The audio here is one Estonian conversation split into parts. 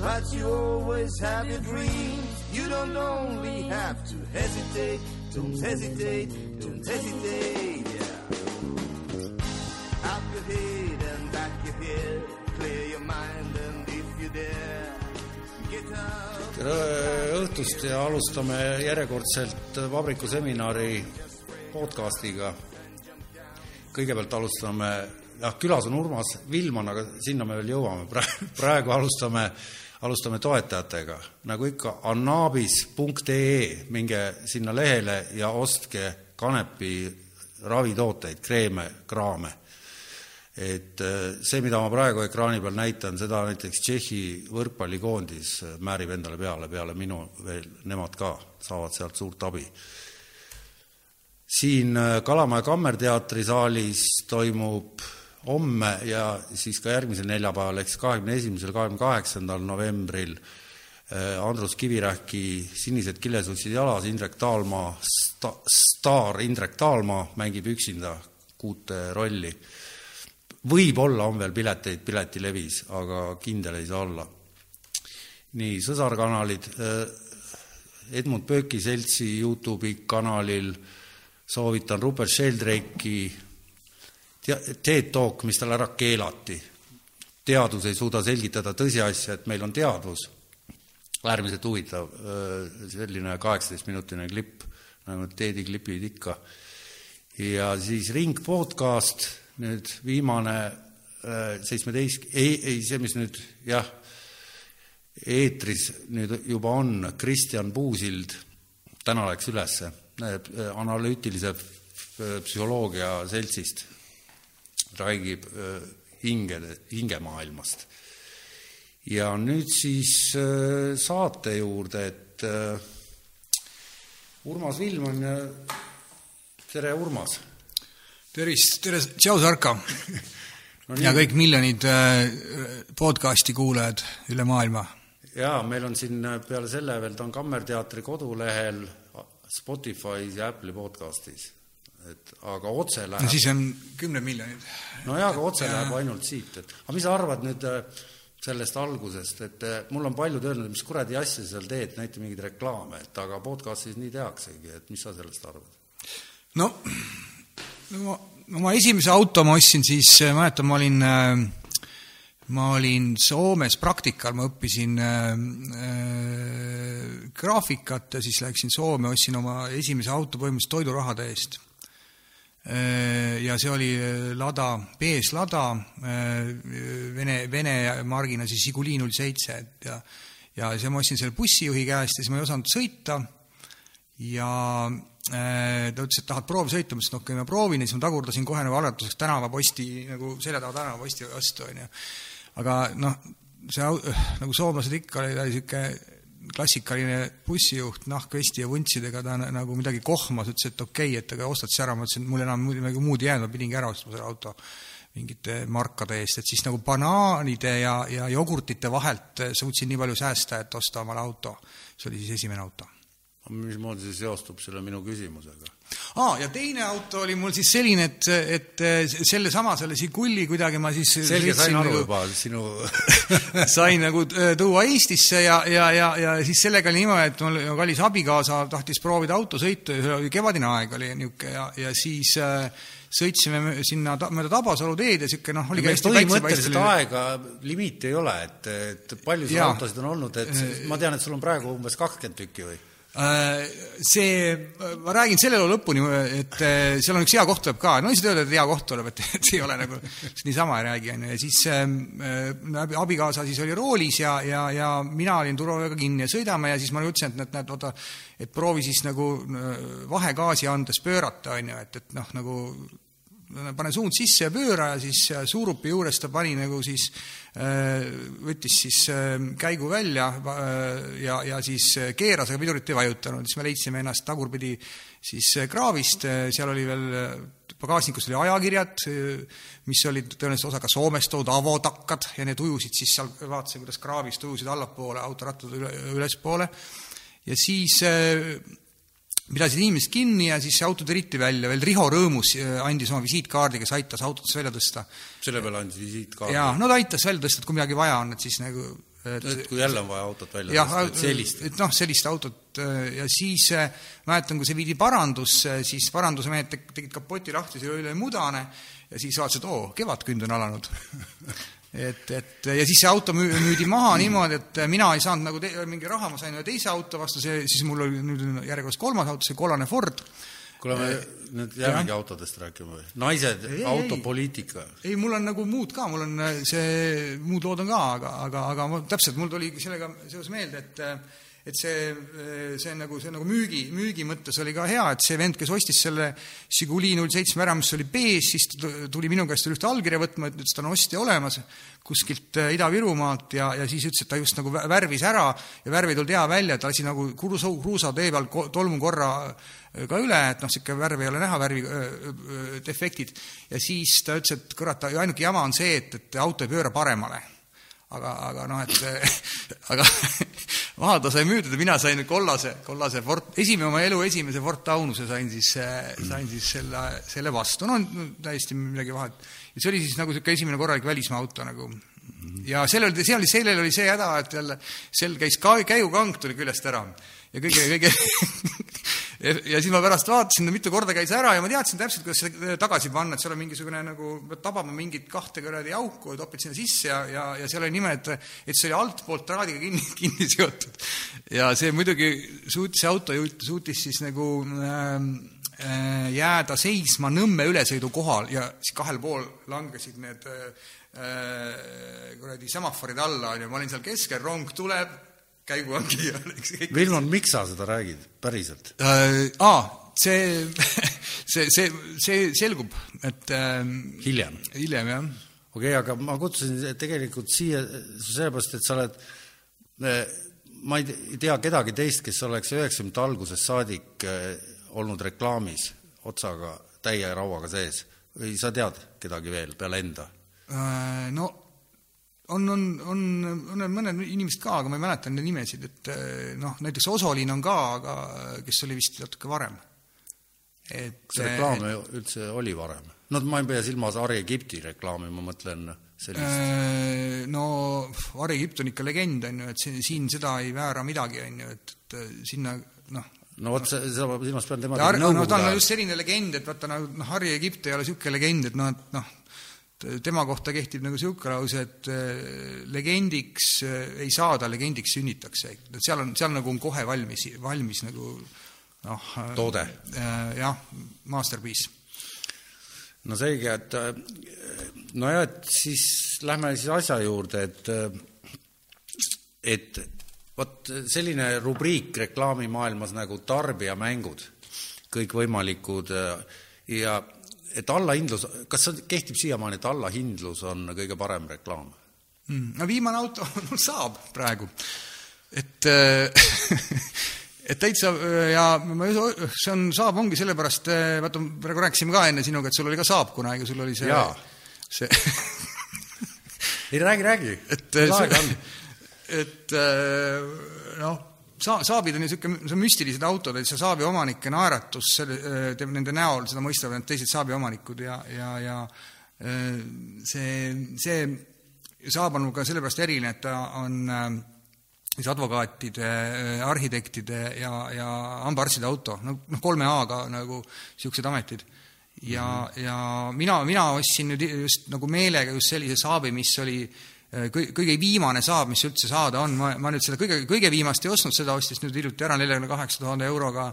But you always have your dreams. You don't only have to hesitate. Don't hesitate. Don't hesitate. Yeah. Up your head and back your head. Clear your mind and if you dare, tere õhtust ja alustame järjekordselt Vabriku seminari podcastiga. kõigepealt alustame, jah, külas on Urmas Vilman, aga sinna me veel jõuame, praegu, alustame, alustame toetajatega. nagu ikka, annabis.ee, minge sinna lehele ja ostke kanepi ravitooteid, kreeme, kraame et äh, see, mida ma praegu ekraani peal näitan, seda näiteks Tšehhi võrkpallikoondis äh, määrib endale peale, peale minu veel nemad ka saavad sealt suurt abi. siin äh, Kalamaja Kammerteatri saalis toimub homme ja siis ka järgmisel neljapäeval, ehk siis kahekümne esimesel, kahekümne kaheksandal novembril Andrus Kivirähki Sinised kilesutsid jalas, Indrek Taalmaa sta,, staar Indrek Taalmaa mängib üksinda kuute rolli võib-olla on veel pileteid piletilevis, aga kindel ei saa olla. nii, sõsarkanalid, Edmund Pööki seltsi Youtube'i kanalil soovitan Rupert Sheldrake'i TED Talk, mis tal ära keelati. teadus ei suuda selgitada tõsiasja, et meil on teadvus. äärmiselt huvitav, selline kaheksateistminutine klipp, nagu TED-i klipid ikka. ja siis Ring podcast nüüd viimane seitsmeteist, ei, ei see, mis nüüd jah, eetris nüüd juba on, Kristjan Puusild, täna läks ülesse, analüütilise psühholoogia seltsist, räägib hingede, hingemaailmast. ja nüüd siis saate juurde, et Urmas Vilman, tere Urmas tervist, tere, tšau Sarka no, ja kõik miljonid äh, podcasti kuulajad üle maailma. jaa, meil on siin peale selle veel, ta on Kammerteatri kodulehel, Spotify's ja Apple'i podcastis. Et aga otse läheb no siis on kümned miljonid. no jaa, aga otse ja... läheb ainult siit, et aga mis sa arvad nüüd äh, sellest algusest, et äh, mul on paljud öelnud, mis kuradi asja sa seal teed, näita mingeid reklaame, et aga podcastis nii tehaksegi, et mis sa sellest arvad? no no oma esimese auto ma ostsin siis, mäletan, ma olin, ma olin Soomes praktikal, ma õppisin äh, graafikat ja siis läksin Soome, ostsin oma esimese auto põhimõtteliselt toidurahade eest äh,. Ja see oli Lada, BS Lada äh,, Vene, Vene margina siis Žiguli null seitse, et ja ja siis ma ostsin selle bussijuhi käest ja siis ma ei osanud sõita. Ja Äh, ta ütles, et tahad proovisõitu, ma ütlesin, okei okay,, ma proovin. Ja siis ma tagurdasin kohe nagu algatuseks tänavaposti nagu selja taha tänavaposti vastu, on ju. aga noh, see nagu soomlased ikka, oli niisugune klassikaline bussijuht, nahkvesti ja vuntsidega, ta nagu midagi kohmas, ütles, et okei okay,, et aga ostad siis ära, ma ütlesin, et mul enam midagi muud ei jäänud, ma pidingi ära ostma selle auto mingite markade eest, et siis nagu banaanide ja, ja jogurtite vahelt suutsin nii palju säästa, et osta omale auto. see oli siis esimene auto mismoodi see seostub selle minu küsimusega? Aa, ja teine auto oli mul siis selline, et, et sellesama, selle Žiguli kuidagi ma siis selge, sain aru nagu, juba, sinu sain nagu äh, tuua Eestisse ja, ja, ja, ja siis sellega oli niimoodi, et mul kallis abikaasa tahtis proovida autosõitu ja see oli kevadine aeg oli niisugune ja, ja siis äh, sõitsime sinna ta, mööda Tabasalu teed ja niisugune noh, oligi hästi põhimõtteliselt aega limiiti ei ole, et, et palju sul autosid on olnud, et ma tean, et sul on praegu umbes kakskümmend tükki või? Äh, see, ma räägin selle loo lõpuni, et äh, seal on üks hea koht tuleb ka, no lihtsalt öelda, et hea koht tuleb, et, et ei ole nagu niisama ei räägi, on ju, ja siis äh, abikaasa siis oli roolis ja, ja, ja mina olin turvaväega kinni ja sõidame ja siis ma ütlesin, et näed, näed, oota, et proovi siis nagu äh, vahegaasi andes pöörata, on ju, et, et noh, nagu pane suund sisse ja pööra ja siis suurupi juures ta pani nagu siis, võttis siis käigu välja ja, ja siis keeras, aga pidurit ei vajutanud, siis me leidsime ennast tagurpidi siis kraavist, seal oli veel pagasnikus oli ajakirjad, mis olid tõenäoliselt osa ka Soomest toodud, avotakkad ja need ujusid siis seal, vaatasin, kuidas kraavist ujusid allapoole, autorattad üle, ülespoole. Ja siis pidasid inimesed kinni ja siis see auto tiriti välja, veel Riho Rõõmus äh, andis oma visiitkaardi, kes aitas autodest välja tõsta. selle peale andis visiitkaardi? jaa, no ta aitas välja tõsta, et kui midagi vaja on, et siis nagu et, et kui jälle on vaja autot välja tõsta, et sellist? et noh, sellist autot äh, ja siis äh, mäletan, kui see viidi parandusse, siis paranduse mehed tegid kapoti lahti, see oli üle mudane ja siis vaatasid, oo, kevadkünd on alanud et, et ja siis see auto müüdi maha niimoodi, et mina ei saanud nagu te, mingi raha, ma sain ühe teise auto vastu, see, siis mul oli nüüd järjekorras kolmas auto, see kollane Ford. kuule, me nüüd jäämegi autodest rääkima või? naised, autopoliitika. ei, mul on nagu muud ka, mul on see, muud lood on ka, aga, aga, aga ma, täpselt, mul tuli sellega seoses meelde, et et see, see nagu, see nagu müügi, müügi mõttes oli ka hea, et see vend, kes ostis selle Žiguli null seitsme ära, mis oli B-s, siis tuli minu käest ühte allkirja võtma, et ütles, ta on ostja olemas kuskilt äh, Ida-Virumaalt ja, ja siis ütles, et ta just nagu värvis ära ja värv ei tulnud hea välja, ta lasi nagu kruusa, kruusatee peal tolmu korra äh, ka üle, et noh, niisugune värv ei ole näha, värvi äh, defektid. ja siis ta ütles, et kurat, ainuke jama on see, et, et auto ei pööra paremale aga, aga noh, et aga maha ta sai müüdud ja mina sain kollase, kollase Ford, esimene oma elu esimese Ford Taunuse sain siis, sain siis selle, selle vastu, no täiesti midagi vahet. ja see oli siis nagu niisugune esimene korralik välismaa auto nagu. ja sellel, seal, sellel oli see häda, et jälle, sel käis ka, käigukang tuli küljest ära ja kõige, kõige ja siis ma pärast vaatasin, mitu korda käis ära ja ma teadsin täpselt, kuidas seda tagasi panna, et seal on mingisugune nagu, pead tabama mingit kahte kuradi auku ja topid sinna sisse ja, ja, ja seal oli nimed, et see oli altpoolt traadiga kinni, kinni seotud. ja see muidugi suutis, see autojuht suutis siis nagu ähm, äh, jääda seisma Nõmme ülesõidu kohal ja siis kahel pool langesid need äh, äh kuradi semaforid alla, on ju, ma olin seal keskel, rong tuleb, käiguvangi ja Vilmon, miks sa seda räägid, päriselt äh,? Aa, see see, see, see selgub, et äh, hiljem? hiljem, jah. okei okay,, aga ma kutsusin tegelikult siia sellepärast, et sa oled äh, ma ei tea kedagi teist, kes oleks üheksakümnendate algusest saadik äh, olnud reklaamis otsaga, täie rauaga sees või sa tead kedagi veel peale enda? Äh, no on, on, on, on mõned inimesed ka, aga ma ei mäleta nende nimesid, et eh, noh, näiteks Osolin on ka, aga kes oli vist natuke varem. et kas reklaam et, üldse oli varem? no ma ei pea silmas Ari Egipti reklaami, ma mõtlen sellist eh, no Ari Egipt on ikka legend, on ju, et see, siin seda ei väära midagi, on ju, et, et sinna noh, no vot, sa, sa silmas pead tema no ta on just selline legend, et vaata noh, Harri Egipt ei ole niisugune legend, et noh, et noh, tema kohta kehtib nagu niisugune lause, et äh, legendiks äh, ei saada, legendiks sünnitakse. seal on, seal nagu on kohe valmis, valmis nagu noh äh, toode. jah, masterpiece. no selge, et nojah, et siis lähme siis asja juurde, et et vot selline rubriik reklaamimaailmas nagu tarbijamängud, kõikvõimalikud ja et allahindlus, kas see kehtib siiamaani, et allahindlus on kõige parem reklaam mm,? no viimane auto mul saab praegu, et äh, et täitsa ja ma, see on, Saab ongi sellepärast, äh, vaata, praegu rääkisime ka enne sinuga, et sul oli ka Saab kunagi, sul oli see, see ei räägi, räägi. et et noh saa-, Saabid on ju niisugune, see on müstilised autod, et see Saabi omanike naeratus selle, nende näol, seda mõistavad need teised Saabi omanikud ja, ja, ja see, see Saab on ka sellepärast eriline, et ta on siis advokaatide, arhitektide ja, ja hambaarstide auto, no noh, kolme A-ga nagu niisugused ametid. ja mm, -hmm. ja mina, mina ostsin nüüd just nagu meelega just sellise Saabi, mis oli Äh, kõige viimane saab, mis üldse saada on, ma, ma nüüd seda kõige, kõige viimast ei ostnud, seda ostis nüüd hiljuti ära neljakümne kaheksa tuhande euroga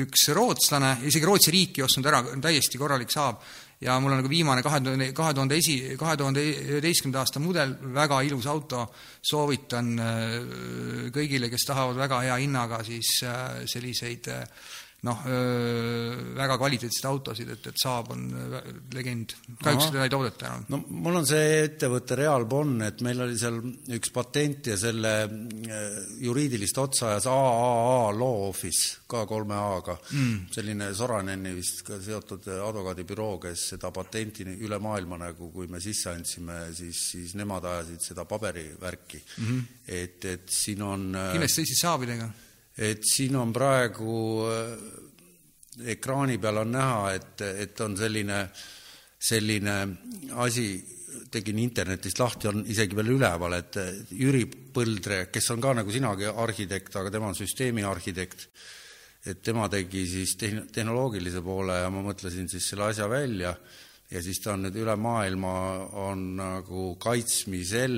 üks rootslane, isegi Rootsi riik ei ostnud ära, täiesti korralik saab, ja mul on nagu viimane kahe tuhande, kahe tuhande esi, kahe tuhande üheteistkümnenda aasta mudel, väga ilus auto, soovitan äh, kõigile, kes tahavad väga hea hinnaga siis äh, selliseid noh, väga kvaliteetseid autosid, et, et Saab on legend. kahjuks seda ei toodeta enam. no mul on see ettevõte Real Bonn, et meil oli seal üks patent ja selle juriidilist otsa ajas AAA Law Office, ka kolme A-ga mm.. selline Soraneni vist ka seotud advokaadibüroo, kes seda patenti üle maailma nagu, kui me sisse andsime, siis, siis nemad ajasid seda paberivärki mm. -hmm. et, et siin on kindlasti teisi Saabidega et siin on praegu äh, ekraani peal on näha, et, et on selline, selline asi, tegin internetist lahti, on isegi veel üleval, et Jüri Põldre, kes on ka nagu sinagi arhitekt, aga tema on süsteemi arhitekt, et tema tegi siis tehn-, tehnoloogilise poole ja ma mõtlesin siis selle asja välja. Ja siis ta on nüüd üle maailma, on nagu kaitsmisel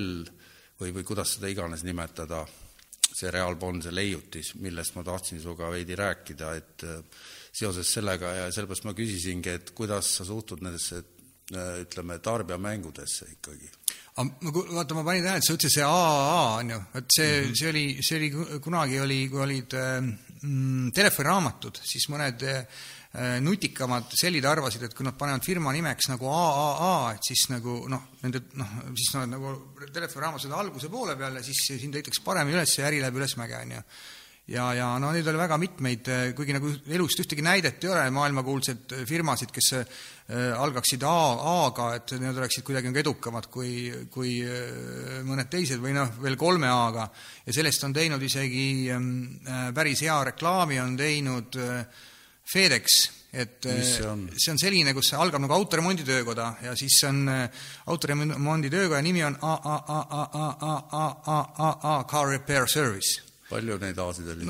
või, või kuidas seda iganes nimetada see Reaalbond, see leiutis, millest ma tahtsin sinuga veidi rääkida, et äh, seoses sellega ja sellepärast ma küsisingi, et kuidas sa suhtud nendesse äh, ütleme, tarbijamängudesse ikkagi? vaata, ma panin tähele, et sa ütlesid see AAA, on ju, et see mm, -hmm. see oli, see oli, kunagi oli, kui olid äh, mm, telefoniraamatud, siis mõned Äh, nutikamad sellid arvasid, et kui nad panevad firma nimeks nagu AAA, et siis nagu noh, nende noh, siis nad nagu telefoniraamatud alguse poole peal ja siis sind leitakse paremini üles ja äri läheb ülesmäge, on ju. ja, ja no neid oli väga mitmeid, äh, kuigi nagu elust ühtegi näidet ei ole maailmakuulsaid firmasid, kes äh, algaksid A, A-ga, et need oleksid kuidagi nagu edukamad kui, kui mõned teised või noh, veel kolme A-ga. ja sellest on teinud isegi äh, päris hea reklaami, on teinud äh, FedEx, et see on? see on selline, kus algab nagu autoremonditöökoda ja siis on autoremonditöökoja nimi on AAAAAAAAA Car Repair Service. palju neid A-sid oli?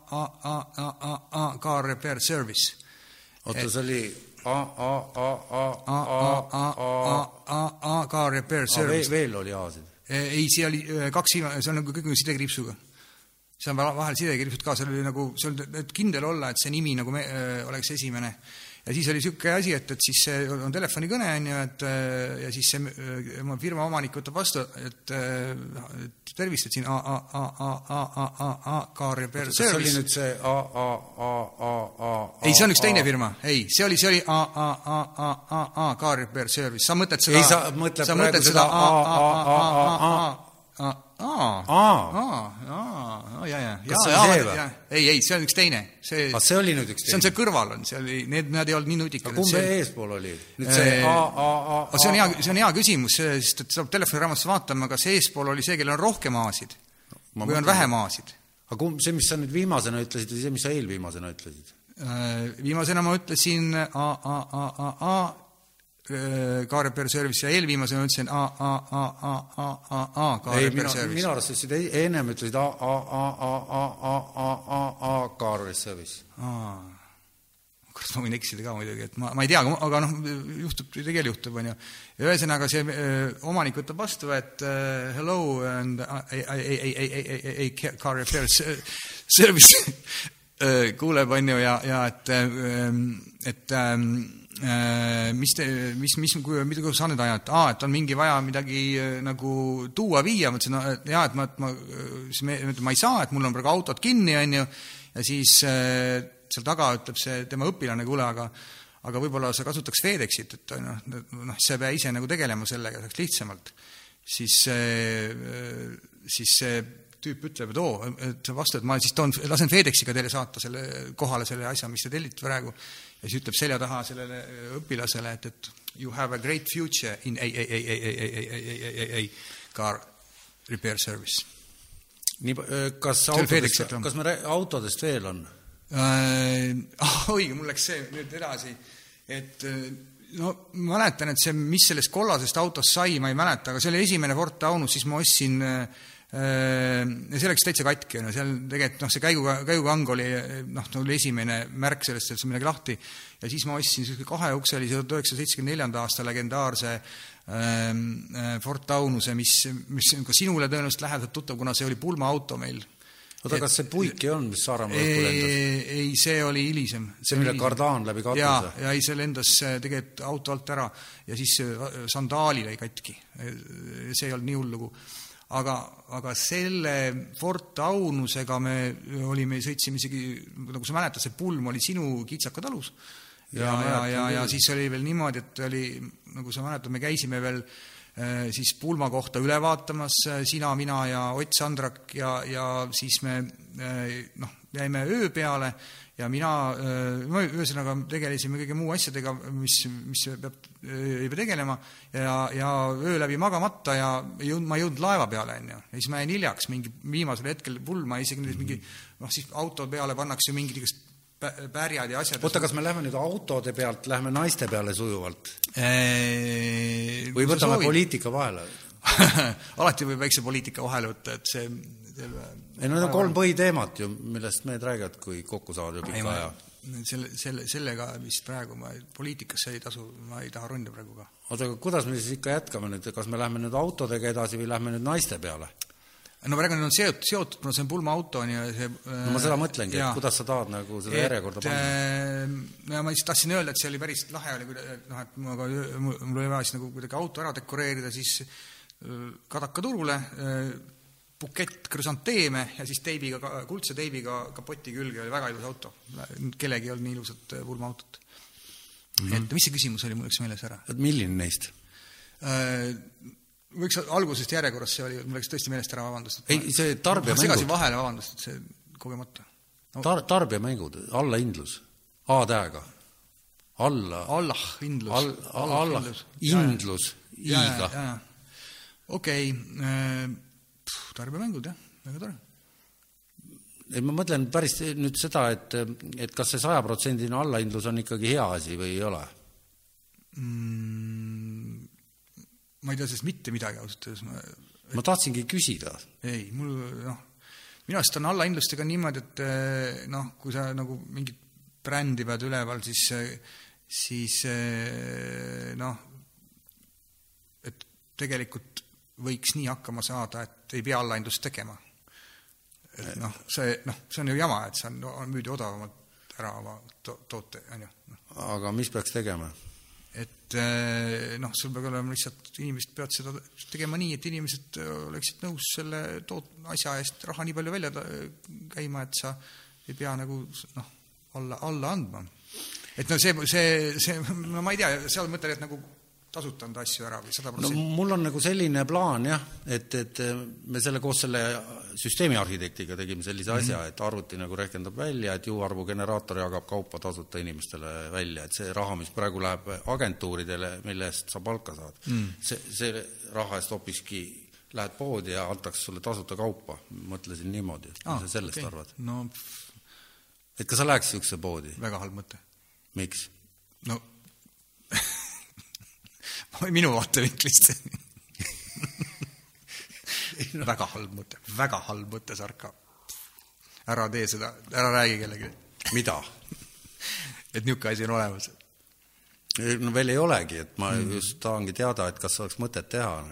AAAAAAAAA Car Repair Service. oota, see oli A, A, A, A, A, A, A, A, Car Repair Service. veel oli A-sid? ei, see oli kaks, see on nagu kõik sidekriipsuga seal vahel sidekirjused ka, seal oli nagu, seal, et kindel olla, et see nimi nagu me, öö, oleks esimene. ja siis oli niisugune asi, et, et siis on telefonikõne, on ju, et ja siis see oma firma omanik võtab vastu, et, tervist, et siin A, A, A, A, A, A, A, A, Car Repair Service. see oli nüüd see A, A, A, A, A, A ei, see on üks teine firma, ei, see oli, see oli A, A, A, A, A, A, Car Repair Service, sa mõtled seda ei, sa mõtled praegu seda A, A, A, A, A, A, aa, aa, aa, ja, ja, oli see või? ei, ei, see on üks teine, see. see oli nüüd üks teine? see on see kõrval on, see oli, need, nad ei olnud nii nutikad. kumb see eespool oli? nüüd see A, A, A, A. see on hea, see on hea küsimus, sest et saab telefoniraamatus vaatama, kas eespool oli see, kellel on rohkem A-sid või on vähem A-sid. aga kumb, see, mis sa nüüd viimasena ütlesid või see, mis sa eelviimasena ütlesid? Viimasena ma ütlesin A, A, A, A, A Car Repair Service ja eelviimasena ütlesin A, A, A, A, A, A, A, Car Repair Service. minu arust ütlesid ennem ütlesid A, A, A, A, A, A, A, A, A, Repair Service. kurat, ma võin eksida ka muidugi, et ma, ma ei tea, aga noh, juhtub, tegelikult juhtub, on ju. ja ühesõnaga see äh, omanik võtab vastu, et uh, hello and uh, a, a, a, a, a, a car repair service kuuleb, on ju, ja, ja et, et um, Äh, mis te, mis, mis, mida, kuidas sa nüüd ajad, aa, et on mingi vaja midagi äh, nagu tuua, viia, ma ütlesin, et jaa, et ma, et ma, siis me, ma ei saa, et mul on praegu autod kinni, on ju, ja siis äh, seal taga ütleb see tema õpilane, kuule, aga aga võib-olla sa kasutaks FedExit, et noh, noh, sa ei pea ise nagu tegelema sellega, saaks lihtsamalt. siis, siis see tüüp ütleb, et oo, vastu, et ma siis toon, lasen FedExiga teile saata selle kohale selle asja, mis te tellite praegu ja siis ütleb selja taha sellele õpilasele, et, et you have a great future in a, a, a, a, a, a, a, a, a car repair service. nii, kas autodest, kas me autodest veel on äh,? oi, mul läks see nüüd edasi, et no ma mäletan, et see, mis sellest kollasest autost sai, ma ei mäleta, aga see oli esimene Ford Taunus, siis ma ostsin äh, ja see läks täitsa katki, no seal tegelikult noh, see käiguga, käigukang oli noh, oli esimene märk sellest, et see on midagi lahti, ja siis ma ostsin niisuguse kaheukselise tuhat üheksasada seitsekümne neljanda aasta legendaarse ähm, äh, Ford Taunuse, mis, mis on ka sinule tõenäoliselt lähedalt tuttav, kuna see oli pulmaauto meil. oota, kas see puik ei olnud, mis Saaremaal õhku lendas? ei, see oli hilisem. see, mille kardaan läbi katuse? jaa, ja ei, see lendas tegelikult auto alt ära ja siis sandaali lõi katki. see ei olnud nii hull lugu aga, aga selle Fort Aunusega me olime, sõitsime isegi, nagu sa mäletad, see pulm oli sinu Kitsaka talus. ja, ja, ja, ja, ja siis oli veel niimoodi, et oli, nagu sa mäletad, me käisime veel äh, siis pulma kohta üle vaatamas, äh, sina, mina ja Ott Sandrak ja, ja siis me äh, noh, jäime öö peale ja mina, no ühesõnaga tegelesime kõige muu asjadega, mis, mis peab, ei pea tegelema, ja, ja öö läbi magamata ja ei jõudnud, ma ei jõudnud laeva peale, on ju. ja siis ma jäin hiljaks mingi viimasel hetkel pulma, isegi mingi noh, siis auto peale pannakse mingid igast pärjad ja asjad. oota, kas me lähme nüüd autode pealt, lähme naiste peale sujuvalt eee...? või võtame poliitika vahele alati võib väikse poliitika vahele võtta, et see ei no need on kolm põhiteemat ju, millest mehed räägivad, kui kokku saavad üle pika aja. selle, selle, sellega vist praegu ma, poliitikasse ei tasu, ma ei taha ronida praegu ka. oota, aga kuidas me siis ikka jätkame nüüd, kas me lähme nüüd autodega edasi või lähme nüüd naiste peale? no praegu need on seotud, seotud, kuna see on pulmaauto on ju see no ma seda mõtlengi, et kuidas sa tahad nagu seda et, järjekorda panna? Äh, no ja ma lihtsalt tahtsin öelda, et see oli päris lahe oli, noh, et ma ka, mul oli vaja siis nagu kuidagi auto ära dekoreerida, siis äh, Kadaka turule äh, bukett krüsanteeme ja siis teibiga, kuldse teibiga kapoti külge oli väga ilus auto. kellelgi ei olnud nii ilusat äh, pulmaautot mm. -hmm. et mis see küsimus oli, mul läks meeles ära. et milline neist äh,? võiks algusest järjekorras, see oli, mul läks tõesti meelest ära, vabandust. ei, see tarbijamängud. segasin vahele, vabandust, et see kogemata no.. Tar-, tarbijamängud, allahindlus, A-tähega, alla. Allah, indlus All,. Allah, indlus, i-ga. okei äh, tarbijamängud jah, väga tore. ei, ma mõtlen päris nüüd seda, et, et kas see sajaprotsendine allahindlus on ikkagi hea asi või ei ole mm,? ma ei tea sellest mitte midagi ausalt öeldes. ma, et... ma tahtsingi küsida. ei, mul noh, minu arust on allahindlustega niimoodi, et noh, kui sa nagu mingit brändi pead üleval, siis, siis noh, et tegelikult võiks nii hakkama saada, et ei pea allahindlust tegema. et noh, see, noh, see on ju jama, et see on, on müüdi odavamalt ära oma to toote, on ju no.. aga mis peaks tegema? et eh, noh, sul peab olema lihtsalt, inimesed peavad seda tegema nii, et inimesed oleksid nõus selle toot-, asja eest raha nii palju välja käima, et sa ei pea nagu noh, alla, alla andma. et no see, see, see, no ma ei tea, seal mõtled, et nagu tasuta anda asju ära või sada protsenti? no mul on nagu selline plaan jah, et, et me selle koos selle süsteemi arhitektiga tegime sellise mm -hmm. asja, et arvuti nagu rehkendab välja, et juhuarvu generaator jagab kaupa tasuta inimestele välja, et see raha, mis praegu läheb agentuuridele, mille eest sa palka saad mm., see, see raha eest hoopiski lähed poodi ja antakse sulle tasuta kaupa, mõtlesin niimoodi, et ah, mis sa sellest okay. arvad no,? et kas sa läheks niisuguse poodi? väga halb mõte. miks? no minu vaatevinklist no. väga halb mõte, väga halb mõte, Sarka. ära tee seda, ära räägi kellelegi. mida et niisugune asi on olemas. no veel ei olegi, et ma mm. just tahangi teada, et kas oleks mõtet teha.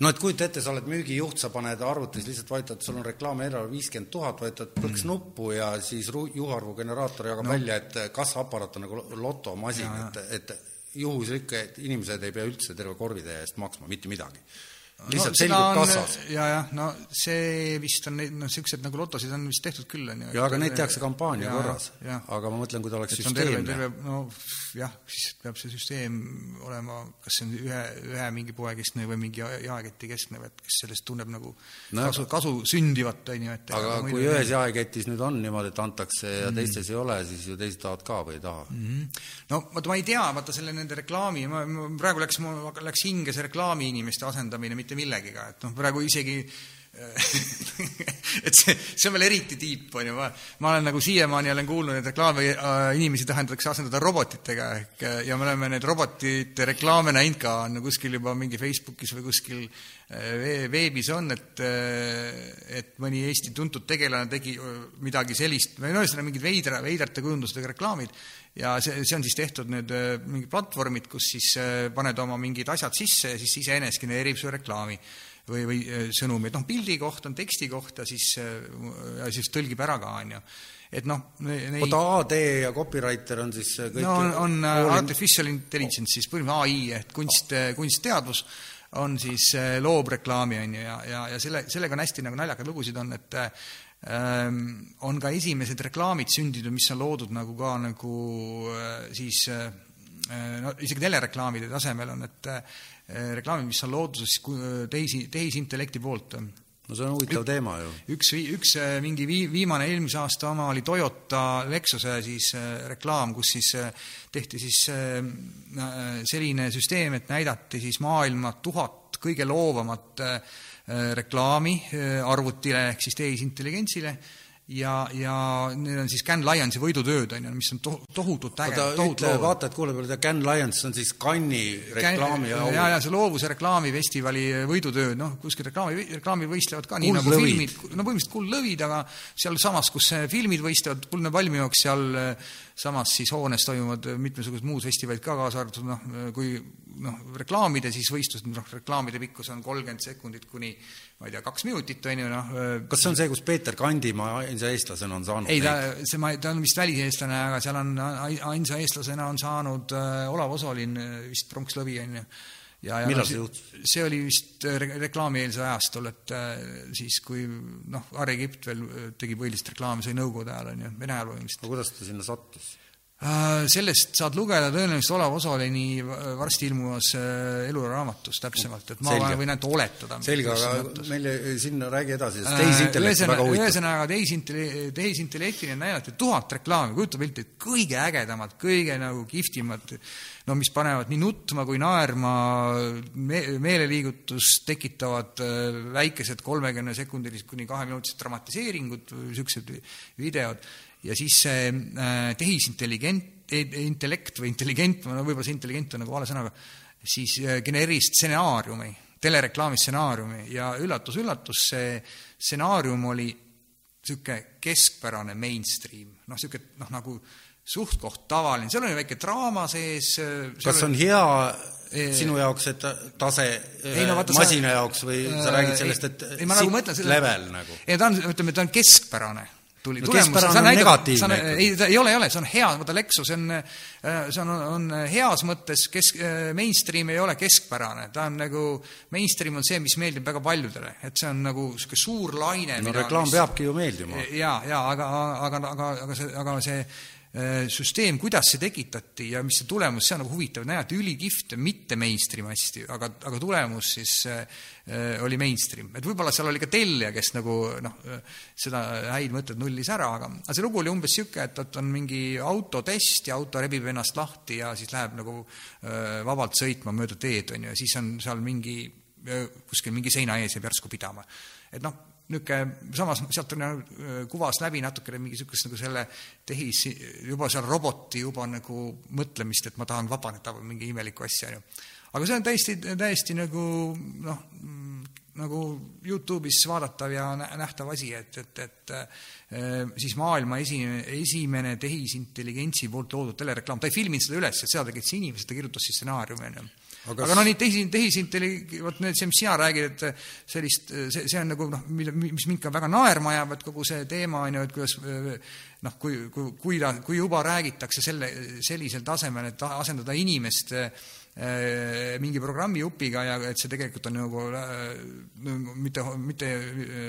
no et kujuta ette, sa oled müügijuht, sa paned arvutis, lihtsalt vajutad, sul on reklaamieelarve viiskümmend tuhat, vajutad põks mm. nuppu ja siis juhuarvu generaator jagab no. välja, et kassaaparaat on nagu lotomasin, et, et juhusrikke, et inimesed ei pea üldse terve korvitäie eest maksma mitte midagi lihtsalt no, selgub kassas. ja, jah, no see vist on, noh, niisugused nagu lotosid on vist tehtud küll, on ju. jaa, aga neid tehakse kampaania ja, korras. aga ma mõtlen, kui ta oleks süsteemne. no jah, siis peab see süsteem olema, kas see on ühe, ühe mingi poe keskne või mingi jaeketi keskne või et kes sellest tunneb nagu no, kasu, kasu sündivat, on ju, et aga kui ühes jaeketis nüüd on niimoodi, et antakse ja mm. teistes ei ole, siis ju teised tahavad ka või ei taha mm? -hmm. no vaata, ma ei tea, vaata selle nende reklaami, ma, ma praegu läks, mul läks hinge see reklaami inimeste asendamine, mitte millegiga, et noh, praegu isegi et see, see on veel eriti tiip, on ju, ma, ma olen nagu siiamaani olen kuulnud, et reklaami äh, inimesi tahendatakse asendada robotitega ehk ja me oleme neid robotite reklaame näinud ka, on kuskil juba mingi Facebookis või kuskil äh, veebis on, et äh, et mõni Eesti tuntud tegelane tegi midagi sellist, või no ühesõnaga mingid veidra, veidrate kujundustega reklaamid. Ja see, see on siis tehtud nüüd mingid platvormid, kus siis paned oma mingid asjad sisse ja siis iseenesest genereerib su reklaami või, või äh, sõnumi, et noh, pildi kohta on teksti kohta, siis, äh, siis tõlgib ära ka, on ju. et noh neid... oota, AD ja copywriter on siis kõik no on, on äh, artificial intelligence siis, põhimõtteliselt ai ehk kunst, kunstteadvus, on siis äh, loob reklaami, on ju, ja, ja, ja selle, sellega on hästi nagu naljakad lugusid on, et ähm, on ka esimesed reklaamid sündinud, mis on loodud nagu ka nagu äh, siis äh, no isegi telereklaamide tasemel on, et äh, reklaamid, mis on loodud siis tehisi, tehisintellekti poolt no see on huvitav Ük, teema ju. üks, üks äh, mingi vii-, viimane eelmise aasta oma oli Toyota Lexuse siis reklaam, kus siis tehti siis selline süsteem, et näidati siis maailma tuhat kõige loovamat reklaami arvutile ehk siis tehisintelligentsile ja, ja need on siis Can Lionsi võidutööd, on ju, mis on to-, tohutult äge, tohutult loov. vaatajad kuulevad, Can Lions on siis Cannes'i reklaami ja ja, ja see loovuse reklaamifestivali võidutööd, noh, kuskil reklaami, reklaamid võistlevad ka nii nagu lõvid. filmid, no põhimõtteliselt kuldlõvid, aga sealsamas, kus filmid võistlevad, Kuldne palmijooks, seal samas siis hoones toimuvad mitmesugused muud festivalid ka, kaasa arvatud noh, kui noh, reklaamide siis võistlused, noh, reklaamide pikkus on kolmkümmend sekundit kuni ma ei tea, kaks minutit, on ju, noh kas see on see, kus Peeter Kandimaa ainsa eestlasena on saanud ei, ta, see, ma, ta on vist väliseestlane, aga seal on ainsa eestlasena on saanud Olav Osolin vist pronkslõvi, on ju ja, ja millal see juhtus? see oli vist äh, reklaamieelse ajastul, et siis, kui noh, Harri Kipt veel tegi põhilist reklaami, see oli Nõukogude ajal, on ju, Vene ajal põhimõtteliselt. aga kuidas ta sinna sattus? Sellest saad lugeda tõenäoliselt Olav Osolini varsti ilmuvas eluraamatus täpsemalt, et ma Selge. võin ainult oletada. selge, aga meile sinna räägi edasi, sest tehisintellekt on väga huvitav. ühesõnaga, tehisintelle-, tehisintellektini näidati tuhat reklaami, kujuta pilti, et kõige ägedamad, kõige nagu kihvtimad no mis panevad nii nutma kui naerma, me-, meeleliigutust tekitavad äh, väikesed kolmekümnesekundilised kuni kaheminutised dramatiseeringud, niisugused videod, ja siis see äh, tehisintelligent, intellekt või intelligent, no võib-olla see intelligent on nagu vale sõnaga, siis äh, genereeris stsenaariumi, telereklaami stsenaariumi ja üllatus-üllatus, see stsenaarium oli niisugune keskpärane mainstream, noh, niisugune noh, nagu suht-koht tavaline, seal oli väike draama sees. kas oli... on hea e... sinu jaoks, et tase ei, no, vaata, masina sa... jaoks või sa räägid sellest, et ei, ma nagu mõtlen, level nagu? ei, ta on, ütleme, ta on keskpärane tuli no, tulemus, see on negatiivne. ei, ei ole, ei ole, see on hea, vaata Lexus on, see on, on heas mõttes kesk, mainstream ei ole keskpärane, ta on nagu, mainstream on see, mis meeldib väga paljudele, et see on nagu niisugune suur laine. no reklaam mis, peabki ju meeldima. jaa, jaa, aga, aga, aga, aga see, aga see Äh, süsteem, kuidas see tekitati ja mis see tulemus, see on nagu huvitav, näidati ülikihvt ja mitte mainstream hästi, aga, aga tulemus siis äh, oli mainstream. et võib-olla seal oli ka tellija, kes nagu noh, seda häid mõtteid nullis ära, aga, aga see lugu oli umbes niisugune, et, et on mingi autotest ja auto rebib ennast lahti ja siis läheb nagu äh, vabalt sõitma mööda teed, on ju, ja siis on seal mingi kuskil mingi seina ees jääb järsku pidama. et noh, niisugune, samas sealt on äh, kuvas läbi natukene mingi niisugust nagu selle tehis, juba seal roboti juba nagu mõtlemist, et ma tahan vabaneda või mingi imelikku asja, on ju. aga see on täiesti, täiesti nagu noh, nagu Youtube'is vaadatav ja nähtav asi, et, et, et äh, siis maailma esimene, esimene tehisintelligentsi poolt loodud telereklaam, ta ei filminud seda üles, et seda tegid siis inimesed, ta kirjutas siis stsenaariumi, on ju aga, aga no neid tehis, tehisintelli-, vot need, see, mis sina räägid, et sellist, see, see on nagu noh, mille, mis mind ka väga naerma ajab, et kogu see teema on ju, et kuidas noh, kui, kui, kui kui juba räägitakse selle, sellisel tasemel, et asendada inimest Äh, mingi programmijupiga ja et see tegelikult on nagu äh, mitte, mitte,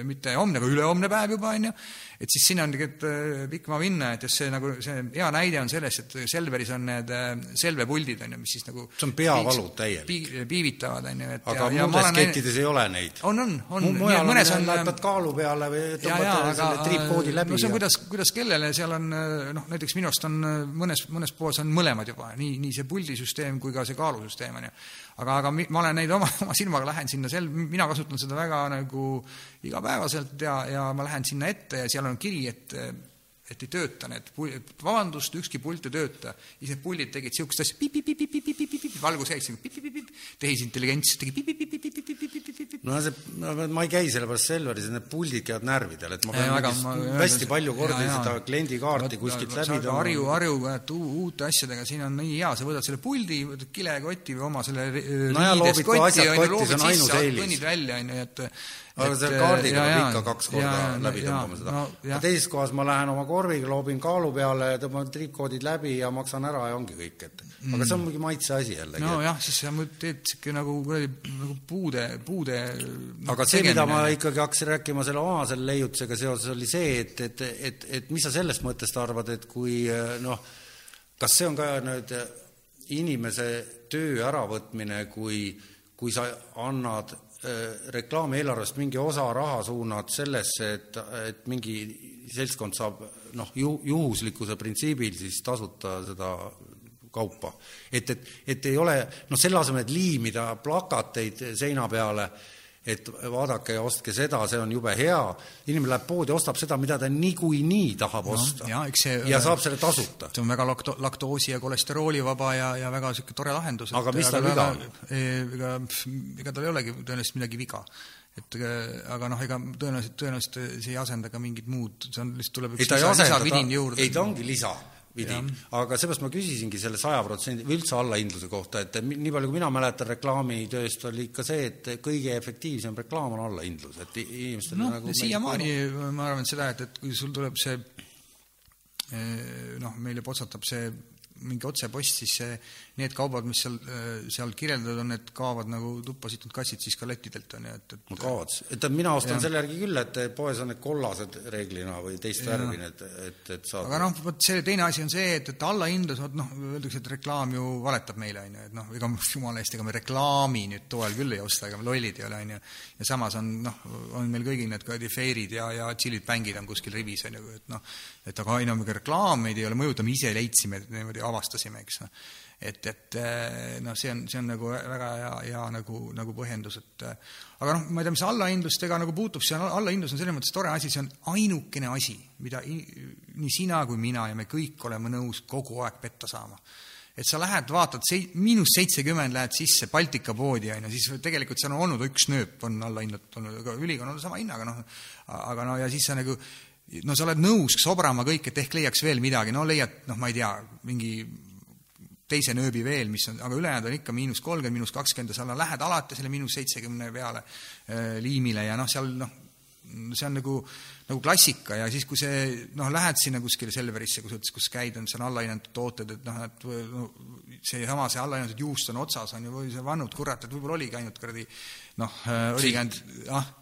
mitte homne, aga ülehomne päev juba, on ju, et siis sinna on tegelikult äh, pikk maa minna, et just see nagu, see hea näide on sellest, et Selveris on need selvepuldid, on ju, mis siis nagu see on peavalu täielik pii,. piivitavad, on ju, et aga ja, muudes ja kettides ei ole neid? on, on, on. mujal mõnes on laitad kaalu peale või tõmbad selle triipkoodi läbi no see on ja... kuidas, kuidas kellele, seal on noh, näiteks minu arust on mõnes, mõnes poes on mõlemad juba, nii, nii see puldisüsteem kui ka see kaalu kaalusüsteem, on ju. aga, aga ma olen näinud oma, oma silmaga, lähen sinna sel-, mina kasutan seda väga nagu igapäevaselt ja, ja ma lähen sinna ette ja seal on kiri, et et ei tööta need, vabandust, ükski pult ei tööta. ise puldid tegid niisugust asja, valgus jäi siin, tehisintelligents tegi no see, ma ei käi sellepärast Selveris, need puldid käivad närvidele, et ma pean väga, ma, hästi palju kordi ja, ja. seda kliendikaarti kuskilt läbi tõmbama. harju, harju uute asjadega, siin on nii hea, sa võtad selle puldi, võtad kilekoti või oma selle no ja loobid ka asjad kotti, see on ainus eelis. kõnnid välja, on ju, et aga selle kaardiga peab ikka kaks korda ja, läbi tõmbama seda no,. teises kohas ma lähen oma korviga, loobin kaalu peale tõmban triipkoodid läbi ja maksan ära ja ongi kõik, et mm. aga see on muidugi maitse asi jällegi. nojah, siis sa teed sihuke nagu kuradi nagu puude, puude aga see, mida ma ikkagi hakkasin rääkima selle oma selle leiutusega seoses, oli see, et, et, et, et mis sa sellest mõttest arvad, et kui noh, kas see on ka nüüd inimese töö äravõtmine, kui, kui sa annad Äh, reklaamieelarvest mingi osa raha suunad sellesse, et, et mingi seltskond saab noh, ju-, juhuslikkuse printsiibil siis tasuta seda kaupa. et, et, et ei ole noh, selle asemel, et liimida plakateid seina peale äh, et vaadake ja ostke seda, see on jube hea, inimene läheb poodi, ostab seda, mida ta niikuinii tahab no, osta. ja, see, ja saab selle tasuta. see on väga lakto-, laktoosi- ja kolesteroolivaba ja, ja väga niisugune tore lahendus. aga mis tal viga on? ega, ega tal ei olegi tõenäoliselt midagi viga et aga noh, ega tõenäoliselt, tõenäoliselt see ei asenda ka mingit muud, see on, lihtsalt tuleb üks ei, lisa, lisavidin juurde. ei, ta ongi lisa pidi, aga seepärast ma küsisingi selle saja protsendi või üldse allahindluse kohta, et nii palju, kui mina mäletan reklaamitööst, oli ikka see, et kõige efektiivsem reklaam on allahindlus, et inimestel no, nagu siiamaani ma arvan seda, et, et kui sul tuleb see eh, noh, meile potsatab see mingi otsepost, siis see, need kaubad, mis seal, seal kirjeldatud on, need kaovad nagu tuppa situnud kassid siis ka lettidelt, on ju, et, et no kaovad, et mina ostan ja. selle järgi küll, et poes on need kollased reeglina või teist värvi need, et, et saab aga noh, vot see teine asi on see, et, et allahindlus, vot noh, öeldakse, et reklaam ju valetab meile, on ju, et noh, ega jumala eest, ega me reklaami nüüd toel küll ei osta, ega me lollid ei ole, on ju, ja samas on noh, on meil kõigil need kuradi feirid ja, ja chillid bängid on kuskil rivis, on ju, et noh, et aga enam ega reklaam meid ei ole mõjutama, ise leidsime niimoodi avastasime, eks noh. Et, et eh, noh, see on, see on nagu väga hea, hea nagu, nagu põhjendus, et eh, aga noh, ma ei tea, mis allahindlustega nagu puutub, see on, allahindlus on selles mõttes tore asi, see on ainukene asi, mida nii sina kui mina ja me kõik oleme nõus kogu aeg petta saama. Et sa lähed, vaatad, sei-, miinus seitsekümmend lähed sisse Baltika poodi, on ju, siis tegelikult seal on olnud üks nööp, on allahinnatud olnud, aga ülikond on sama hinnaga, noh, aga no ja siis sa nagu no sa oled nõus sobrama kõik, et ehk leiaks veel midagi, no leiad, noh, ma ei tea, mingi teise nööbi veel, mis on, aga ülejäänud on ikka miinus kolmkümmend, miinus kakskümmend ja sa lähed alati selle miinus seitsekümne peale äh, liimile ja noh, seal noh, see on nagu, nagu klassika ja siis, kui see noh, lähed sinna kuskile Selverisse, kus, kus käid, on seal allahinnatud tooted, et noh, et no, seesama, see allahinnatud juust on otsas, on ju, või see vannud, kurat, et võib-olla oligi ainult kuradi noh, äh, oligi ainult, ah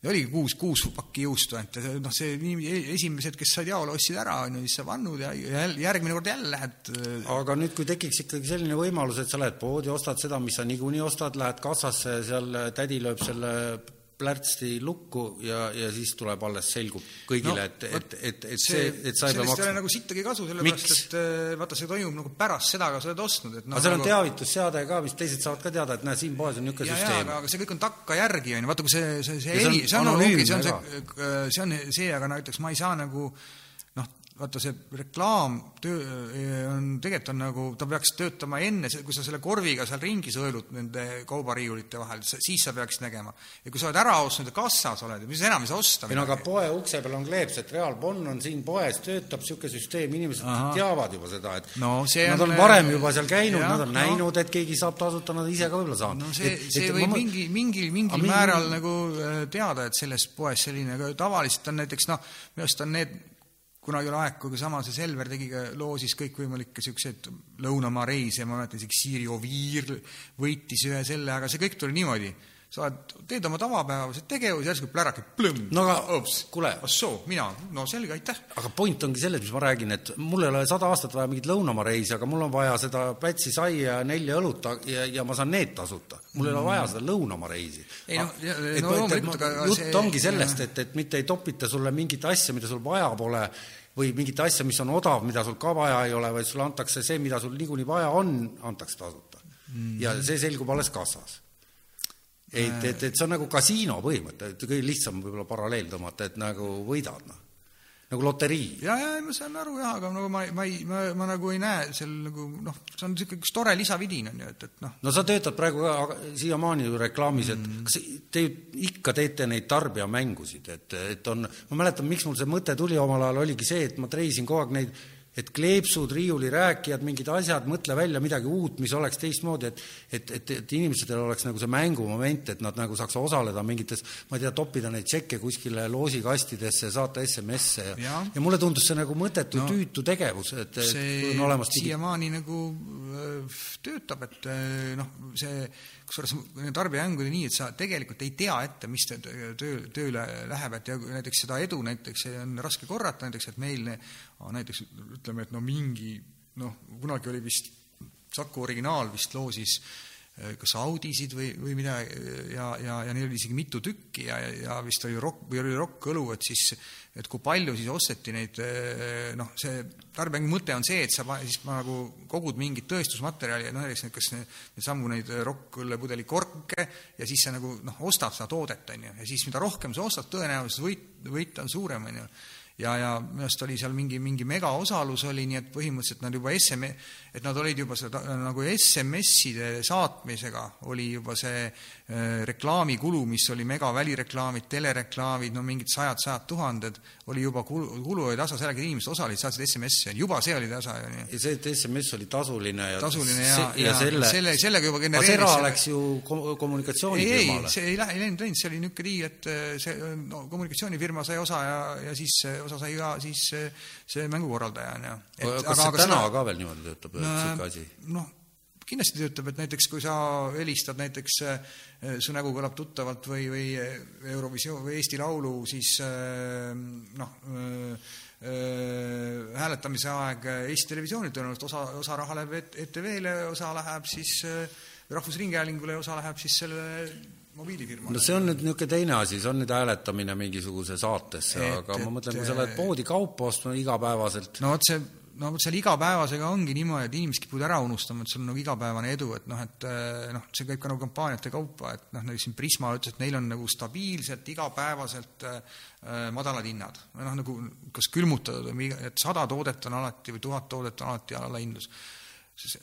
ja oligi kuus, kuus pakki juustu ainult noh, see e-, esimesed, kes said jaole, ostsid ära, on ju, siis sa vannud ja, järgmine kord jälle lähed. Äh, aga nüüd, kui tekiks ikkagi selline võimalus, et sa lähed poodi, ostad seda, mis sa niikuinii ostad, lähed kassasse, seal tädi lööb selle plärtsti lukku ja, ja siis tuleb alles, selgub kõigile no,, et, et, et, et see, et sa ei pea maksma. nagu sittagi kasu, sellepärast et äh, vaata, see toimub nagu pärast seda, kui sa oled ostnud, et noh aga seal on nagu... teavitusseade ka, mis teised saavad ka teada, et näe, siin poes on niisugune süsteem. aga, aga see kõik on takkajärgi, on ju, vaata, kui see, see, see heli, see on okei, see on see, see on see, aga näiteks ma ei saa nagu vaata see reklaam töö eh, on, tegelikult on nagu, ta peaks töötama enne, kui sa selle korviga seal ringi sõelud nende kaubariiulite vahel, siis sa peaksid nägema. ja kui sa oled ära ostnud ja kassas oled, mis enam ei saa osta. ei no aga poe ukse peal on kleeps, et Reaalbonn on siin poes, töötab niisugune süsteem, inimesed Aha. teavad juba seda, et no, nad on, on varem juba seal käinud, nad on no. näinud, et keegi saab tasuta, nad ise ka võib-olla saavad. no see, see et, võib ma... mingi, mingil, mingil määral mingi... nagu äh, teada, et selles poes selline, aga tavaliselt on näiteks noh, minu arust on need kunagi oli aeg, kui sama see Selver tegi ka loosis kõikvõimalikke niisuguseid lõunamaa reise, ma mäletan isegi Siiri Oviir võitis ühe selle, aga see kõik tuli niimoodi. Sa oled, teed oma tavapäevased tegevused, järsku plärake, plõmm. no aga kuule. assoo, mina, no selge, aitäh. aga point ongi selles, mis ma räägin, et mul ei ole sada aastat vaja mingit lõunamaa reisi, aga mul on vaja seda Pätsi saia ja nelja õlut ja, ja ma saan need tasuta. mul ei ole vaja seda lõunamaa reisi. ei no, no loomulikult, aga jutt see, ongi sellest, et, et mitte ei topita sulle mingit asja, mida sul vaja pole või mingit asja, mis on odav, mida sul ka vaja ei ole, vaid sulle antakse see, mida sul niikuinii vaja on, antakse tasuta mm. -hmm. ja see selgub alles kassas. Et, et, et see on nagu kasiino põhimõte, et kõige lihtsam võib-olla paralleel tõmmata, et nagu võidad, noh nagu loterii. ja, ja ma saan aru jah, aga nagu ma, ma ei, ma, ma nagu ei näe seal nagu noh, see on niisugune üks tore lisavidin on ju, et, et noh. no sa töötad praegu ka siiamaani ju reklaamis, et mm. kas te ikka teete neid tarbijamängusid, et, et on, ma mäletan, miks mul see mõte tuli omal ajal, oligi see, et ma treisin kogu aeg neid et kleepsud, riiulirääkijad, mingid asjad, mõtle välja midagi uut, mis oleks teistmoodi, et et, et, et inimestel oleks nagu see mängumoment, et nad nagu saaks osaleda mingites, ma ei tea, toppida neid tšekke kuskile loosikastidesse, saata SMS-e ja, ja. ja mulle tundus see nagu mõttetu no,, tüütu tegevus, et see on olemas siiamaani nagu äh, töötab, et äh, noh, see kusjuures tarbijamäng oli nii, et sa tegelikult ei tea ette, mis töö, tööle läheb, et ja näiteks seda edu näiteks on raske korrata, näiteks et meil näiteks ütleme, et no mingi noh, kunagi oli vist Saku originaal vist loosis eh, kas Audisid või, või mida ja, ja, ja neil oli isegi mitu tükki ja, ja vist oli rokk, või oli rokk-õlu, et siis, et kui palju siis osteti neid, eh, noh, see tarbijamängu mõte on see, et sa siis nagu kogud mingit tõestusmaterjali, noh näiteks kas needsamu neid rokk-õllepudeli korke ja siis sa nagu noh, ostad seda toodet, on ju, ja siis mida rohkem sa ostad, tõenäosus võit, võit on suurem, on ju ja, ja minu arust oli seal mingi, mingi megaosalus oli, nii et põhimõtteliselt nad juba SM, et nad olid juba seda nagu SMS-ide saatmisega oli juba see äh, reklaamikulu, mis oli mega välireklaamid, telereklaamid, no mingid sajad-sajad tuhanded, oli juba kulu, kulu oli tasa, sellega inimesed osalesid, saatsid SMS-e, juba see oli tasa ja see, et SMS oli tasuline ja tasuline ja, ja, ja selle, selle, sellega juba genereeris Asera läks ju kommunikatsioonifirmale. ei, ei, see ei lähe, ei läinud, läinud, see oli niisugune diil, et äh, see no, kommunikatsioonifirma sai osa ja, ja siis osa sai ka siis see mängukorraldaja, on ju. kas aga, see täna seda... ka veel niimoodi töötab, niisugune asi? noh, kindlasti töötab, et näiteks kui sa helistad näiteks, su nägu kõlab tuttavalt või, või Eurovisioon või Eesti Laulu, siis noh, hääletamise aeg Eesti Televisioonil tõenäoliselt osa, osa raha läheb ETV-le, osa läheb siis Rahvusringhäälingule ja osa läheb siis sellele mobiilifirmale. no see on nüüd niisugune teine asi, see on nüüd hääletamine mingisuguse saatesse, aga et, ma mõtlen, kui sa lähed poodi kaupa ostma igapäevaselt no vot see, no vot seal igapäevasega ongi niimoodi, et inimesed kipuvad ära unustama, et sul on nagu igapäevane edu, et noh, et eh, noh, see käib ka nagu kampaaniate kaupa, et noh, näiteks siin Prisma ütles, et neil on nagu stabiilselt igapäevaselt äh, madalad hinnad. noh, nagu kas külmutatud või et sada toodet on alati või tuhat toodet on alati allahindlus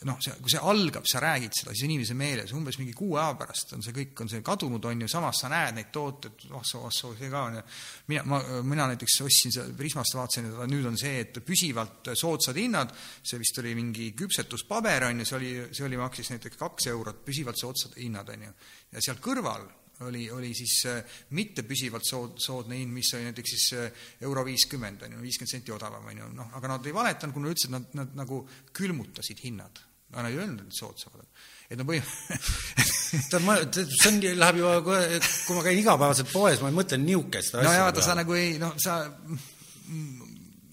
noh, see, kui see algab, sa räägid seda, siis inimese meeles umbes mingi kuu aja pärast on see kõik, on see kadunud, on ju, samas sa näed neid tooteid, oh soo, oh soo, see ka on ju. mina, ma, mina näiteks ostsin seda Prismast, vaatasin, et nüüd on see, et püsivalt soodsad hinnad, see vist oli mingi küpsetuspaber, on ju, see oli, see oli, maksis näiteks kaks eurot, püsivalt soodsad hinnad, on ju. ja seal kõrval oli, oli siis äh, mitte püsivalt sood, soodne hind, mis oli näiteks siis äh, euro viiskümmend, on ju, viiskümmend senti odavam, on ju, noh, aga nad ei valetanud, kui nad ütlesid, nad, nad nagu külmutasid hinnad. aga nad ei öelnud, et soodsamad on. et no põhi- tead, ma, see on, läheb juba, kui ma käin igapäevaselt poes, ma mõtlen niisugust asja. no jaa, vaata, sa nagu ei, noh, sa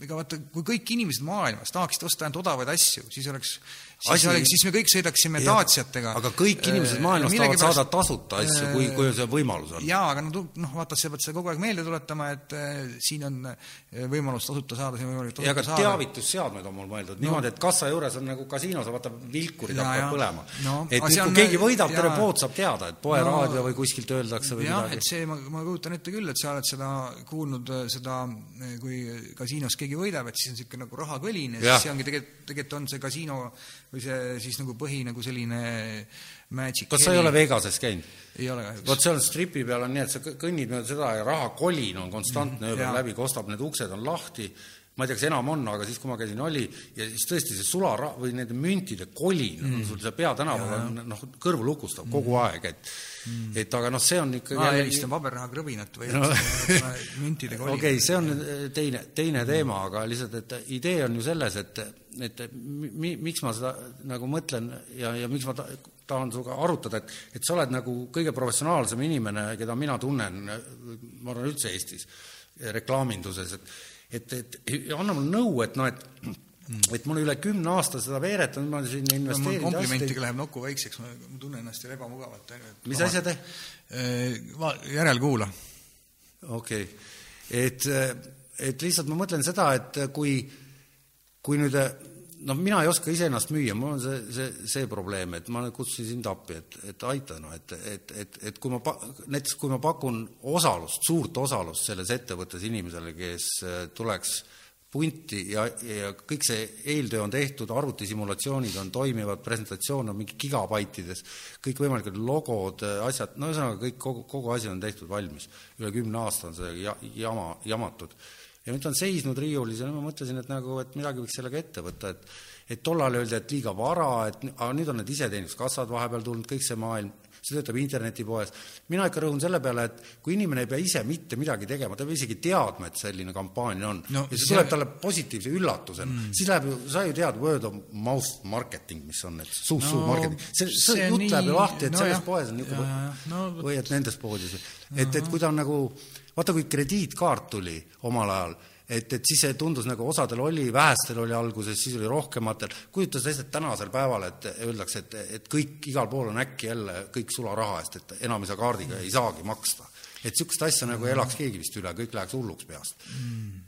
ega vaata, kui kõik inimesed maailmas tahaksid osta ainult odavaid asju, siis oleks siis, oli, siis me kõik sõidaksime ja, Daciatega. aga kõik inimesed maailmas äh, tahavad saada tasuta asju, kui, kui see võimalus on. jaa, aga no noh, vaata, sa pead seda kogu aeg meelde tuletama, et äh, siin on äh, võimalus tasuta saada, siin on võimalik tasuta ja, saada. teavitusseadmed on mul mõeldud no. niimoodi, et kassa juures on nagu kasiinos, vaata vilkurid hakkavad põlema no,. et kui keegi võidab, terve pood saab teada, et poeraadio no, või kuskilt öeldakse või jah, et see, ma, ma kujutan ette küll, et sa oled seda kuulnud, seda, kui kasiinos keegi võidab, et siis on niisugune nagu rahakõlin ja, ja siis see ongi tegelikult, tegelikult on see kasiino või see siis nagu põhi nagu selline magic kas sa ei ole Vegases käinud? ei ole kahjuks. vot seal stripi peal on nii, et sa kõnnid mööda seda ja rahakolin on konstantne ööpäev mm, läbi, kostab, need uksed on lahti, ma ei tea, kas enam on, aga siis, kui ma käisin, oli, ja siis tõesti see sulara- või nende müntide kolin mm. on sul seal peatänaval on noh, kõrvu lukustav mm. kogu aeg, et mm. et aga noh, see on ikkagi ma helistan paberraha krõbinat või no. müntide kolin. okei okay,, see on teine, teine teema, aga lihtsalt, et idee on ju selles, et et mi-, miks ma seda nagu mõtlen ja, ja miks ma ta, tahan sinuga arutada, et, et sa oled nagu kõige professionaalsem inimene, keda mina tunnen, ma arvan, üldse Eestis reklaaminduses, et et, et anna mulle nõu, et noh, et et mul üle kümne aasta seda veeretanud, ma olen sinna investeerinud no, komplimentiga läheb nokku väikseks, ma tunnen ennast veel ebamugavalt. mis asja te? Ma, järelkuula. okei okay., et, et lihtsalt ma mõtlen seda, et kui kui nüüd noh, mina ei oska iseennast müüa, mul on see, see, see probleem, et ma kutsusin sind appi, et, et aita, noh, et, et, et, et kui ma pa-, näiteks kui ma pakun osalust, suurt osalust selles ettevõttes inimesele, kes äh, tuleks punti ja, ja kõik see eeltöö on tehtud, arvutisimulatsioonid on toimivad, presentatsioon on mingi gigabaitides, kõikvõimalikud logod, asjad, no ühesõnaga kõik, kogu, kogu asi on tehtud valmis. üle kümne aasta on see ja, jama, jamatud ja nüüd ta on seisnud riiulis ja ma mõtlesin, et nagu, et midagi võiks sellega ette võtta, et et tollal öeldi, et liiga vara, et aga nüüd on need iseteeninduskassad vahepeal tulnud, kõik see maailm, see töötab internetipoes. mina ikka rõhun selle peale, et kui inimene ei pea ise mitte midagi tegema, ta ei pea isegi teadma, et selline kampaania on No ja see see- tuleb talle positiivse üllatusena mm., siis läheb ju, sa ju tead word of mouth marketing, mis on, et suust-suu No marketing. see, see see jutt nii- läheb ju lahti, et no selles jah. poes on niisugune no või et nendes poodides. et, et kui ta on nagu, vaata kui krediitkaart tuli omal ajal, et, et siis see tundus nagu osadel oli, vähestel oli alguses, siis oli rohkematel, kujuta sa ette, et tänasel päeval, et öeldakse, et, et kõik, igal pool on äkki jälle kõik sularaha eest, et enam ei saa kaardiga, ei saagi maksta. et niisugust asja nagu ei elaks keegi vist üle, kõik läheks hulluks peast.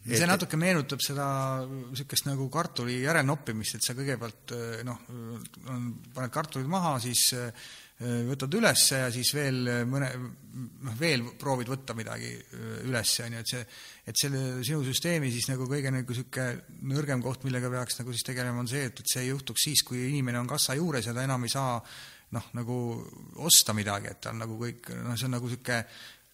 see natuke meenutab seda niisugust nagu kartuli järelnoppimist, et sa kõigepealt noh, paned kartulid maha, siis võtad üles ja siis veel mõne, noh, veel proovid võtta midagi eh, üles, on ju, et see, et selle sinu süsteemi siis nagu kõige nagu niisugune nõrgem koht, millega peaks nagu siis tegelema, on see, et, et see ei juhtuks siis, kui inimene on kassa juures ja ta enam ei saa noh, nagu osta midagi, et ta on nagu kõik, noh, see on nagu niisugune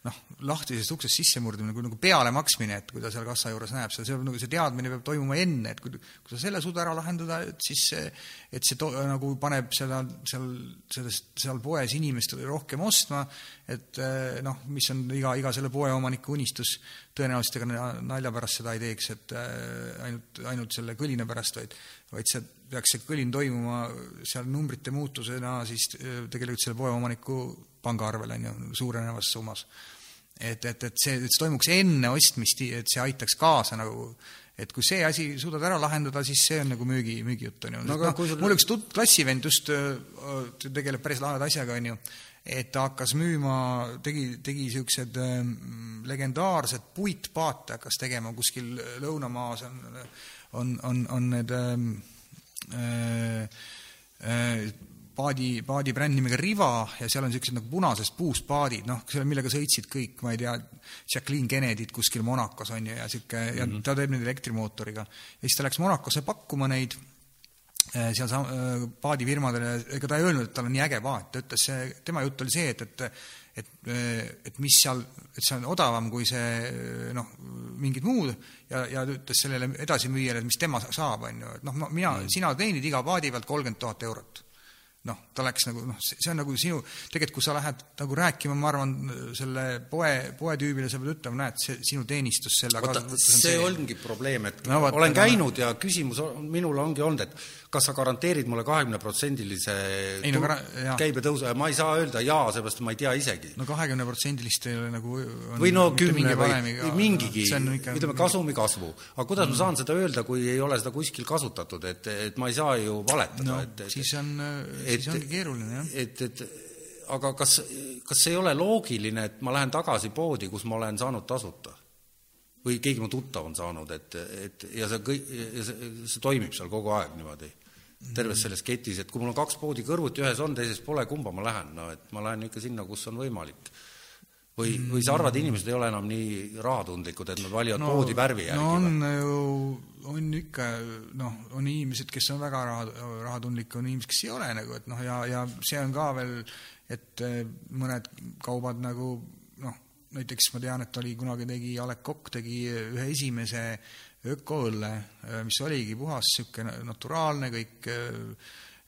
noh, lahtisest uksest sissemurdmine, nagu, nagu pealemaksmine, et kui ta seal kassa juures näeb seda, see on nagu see teadmine peab toimuma enne, et kui, kui sa selle suudad ära lahendada, et siis see, et see to, nagu paneb seda seal, sellest, seal poes inimest rohkem ostma, et eh, noh, mis on iga, iga selle poeomaniku unistus, tõenäoliselt ega na- nalja pärast seda ei teeks, et eh, ainult, ainult selle kõlina pärast, vaid vaid see peaks see kõlin toimuma seal numbrite muutusena siis eh, tegelikult selle poeomaniku pangaarvel, on ju, suurenevas summas et, et, et see, et see toimuks enne ostmist, et see aitaks kaasa nagu, et kui see asi suudad ära lahendada, siis see on nagu müügi, müügijutt, on ju. No kui sul- mul üks tut-, klassivend just öö, tegeleb päris laheda asjaga, on ju, et ta hakkas müüma, tegi, tegi niisugused legendaarsed puitpaate hakkas tegema kuskil lõunamaas on, on, on, on need ähm, äh, äh, paadi, paadi bränd nimega Riva ja seal on niisugused nagu punasest puust paadid, noh, millega sõitsid kõik, ma ei tea, Jacqueline Kennedy't kuskil Monacos on ju, ja niisugune mm, -hmm. ja ta teeb neid elektrimootoriga. ja siis ta läks Monacosse pakkuma neid eh, seal sa- eh, paadifirmadele, ega ta ei öelnud, et tal on nii äge paat, ta ütles, see, tema jutt oli see, et, et et, et mis seal, et see on odavam kui see noh, mingid muud ja, ja ta ütles sellele edasimüüjale, et mis tema saab, on ju, et noh, mina mm., sina teenid iga paadi pealt kolmkümmend tuhat eurot noh, ta läks nagu noh, see on nagu sinu, tegelikult kui sa lähed nagu rääkima, ma arvan, selle poe, poetüübile sa pead ütlema, näed, see sinu teenistus selle kasutuses on see ongi probleem, et No vaata, olen käinud ja küsimus minul ongi olnud, et kas sa garanteerid mulle kahekümneprotsendilise no käibetõusu ja ma ei saa öelda jaa, seepärast ma ei tea isegi. no kahekümneprotsendilist ei ole nagu või no kümne mingi või mingigi, ütleme, kasumi kasvu. aga kuidas ma saan seda öelda, kui ei ole seda kuskil kasutatud, et, et ma ei saa ju valetada no et, et siis on, siis ongi keeruline, jah. et, et aga kas, kas ei ole loogiline, et ma lähen tagasi poodi, kus ma olen saanud tasuta? või keegi mu tuttav on saanud, et, et ja see kõik, see, see toimib seal kogu aeg niimoodi, terves selles ketis, et kui mul on kaks poodi kõrvuti, ühes on, teises pole, kumba ma lähen, no et ma lähen ikka sinna, kus on võimalik. või, või sa arvad, inimesed ei ole enam nii rahatundlikud, et nad valivad no, poodi värvi järgi no on või? ju, on ikka noh, on inimesed, kes on väga raha, rahatundlikud, on inimesed, kes ei ole nagu, et noh, ja, ja see on ka veel, et eh, mõned kaubad nagu noh, näiteks ma tean, et oli kunagi tegi, A Le Coq tegi ühe esimese ökoõlle, mis oligi puhas niisugune naturaalne, kõik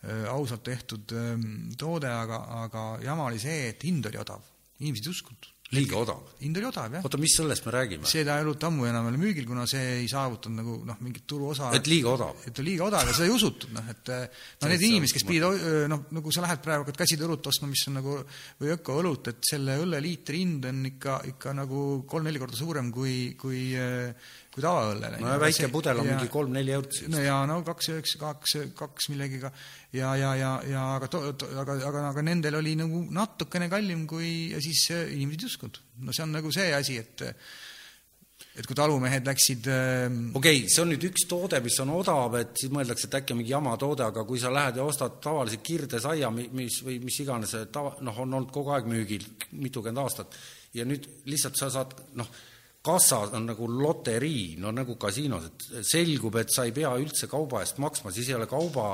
eh, ausalt tehtud eh, toode, aga, aga jama oli see, et hind oli odav, inimesed ei uskunud. liiga odav. hind oli odav, jah oota, mis sellest me räägime? see ta ei olnud ammu enam veel müügil, kuna see ei saavutanud nagu noh, mingit turuosa. et liiga odav? et liiga odav ja seda ei usutud, noh, et no need inimesed, kes pidid, noh, nagu sa lähed praegu, hakkad käsitööõlut ostma, mis on nagu, või ökoõlut, et selle õlleliitri hind on ikka, ikka nagu kolm-neli korda suurem kui, kui kui tavaõllele. no ja väike pudel on ja, mingi kolm-neli eurot siis. no ja no kaks üheksa, kaks, kaks millegiga ja, ja, ja, ja aga, aga, aga, aga nendel oli nagu natukene kallim kui ja siis inimesed ei uskunud. no see on nagu see asi, et et kui talumehed läksid okei okay,, see on nüüd üks toode, mis on odav, et siis mõeldakse, et äkki on mingi jama toode, aga kui sa lähed ja ostad tavalise kirdesaia, mis või mis iganes, tava, noh, on olnud kogu aeg müügil mitukümmend aastat ja nüüd lihtsalt sa saad, noh, kassas on nagu loterii, no nagu kasiinos, et selgub, et sa ei pea üldse kauba eest maksma, siis ei ole kauba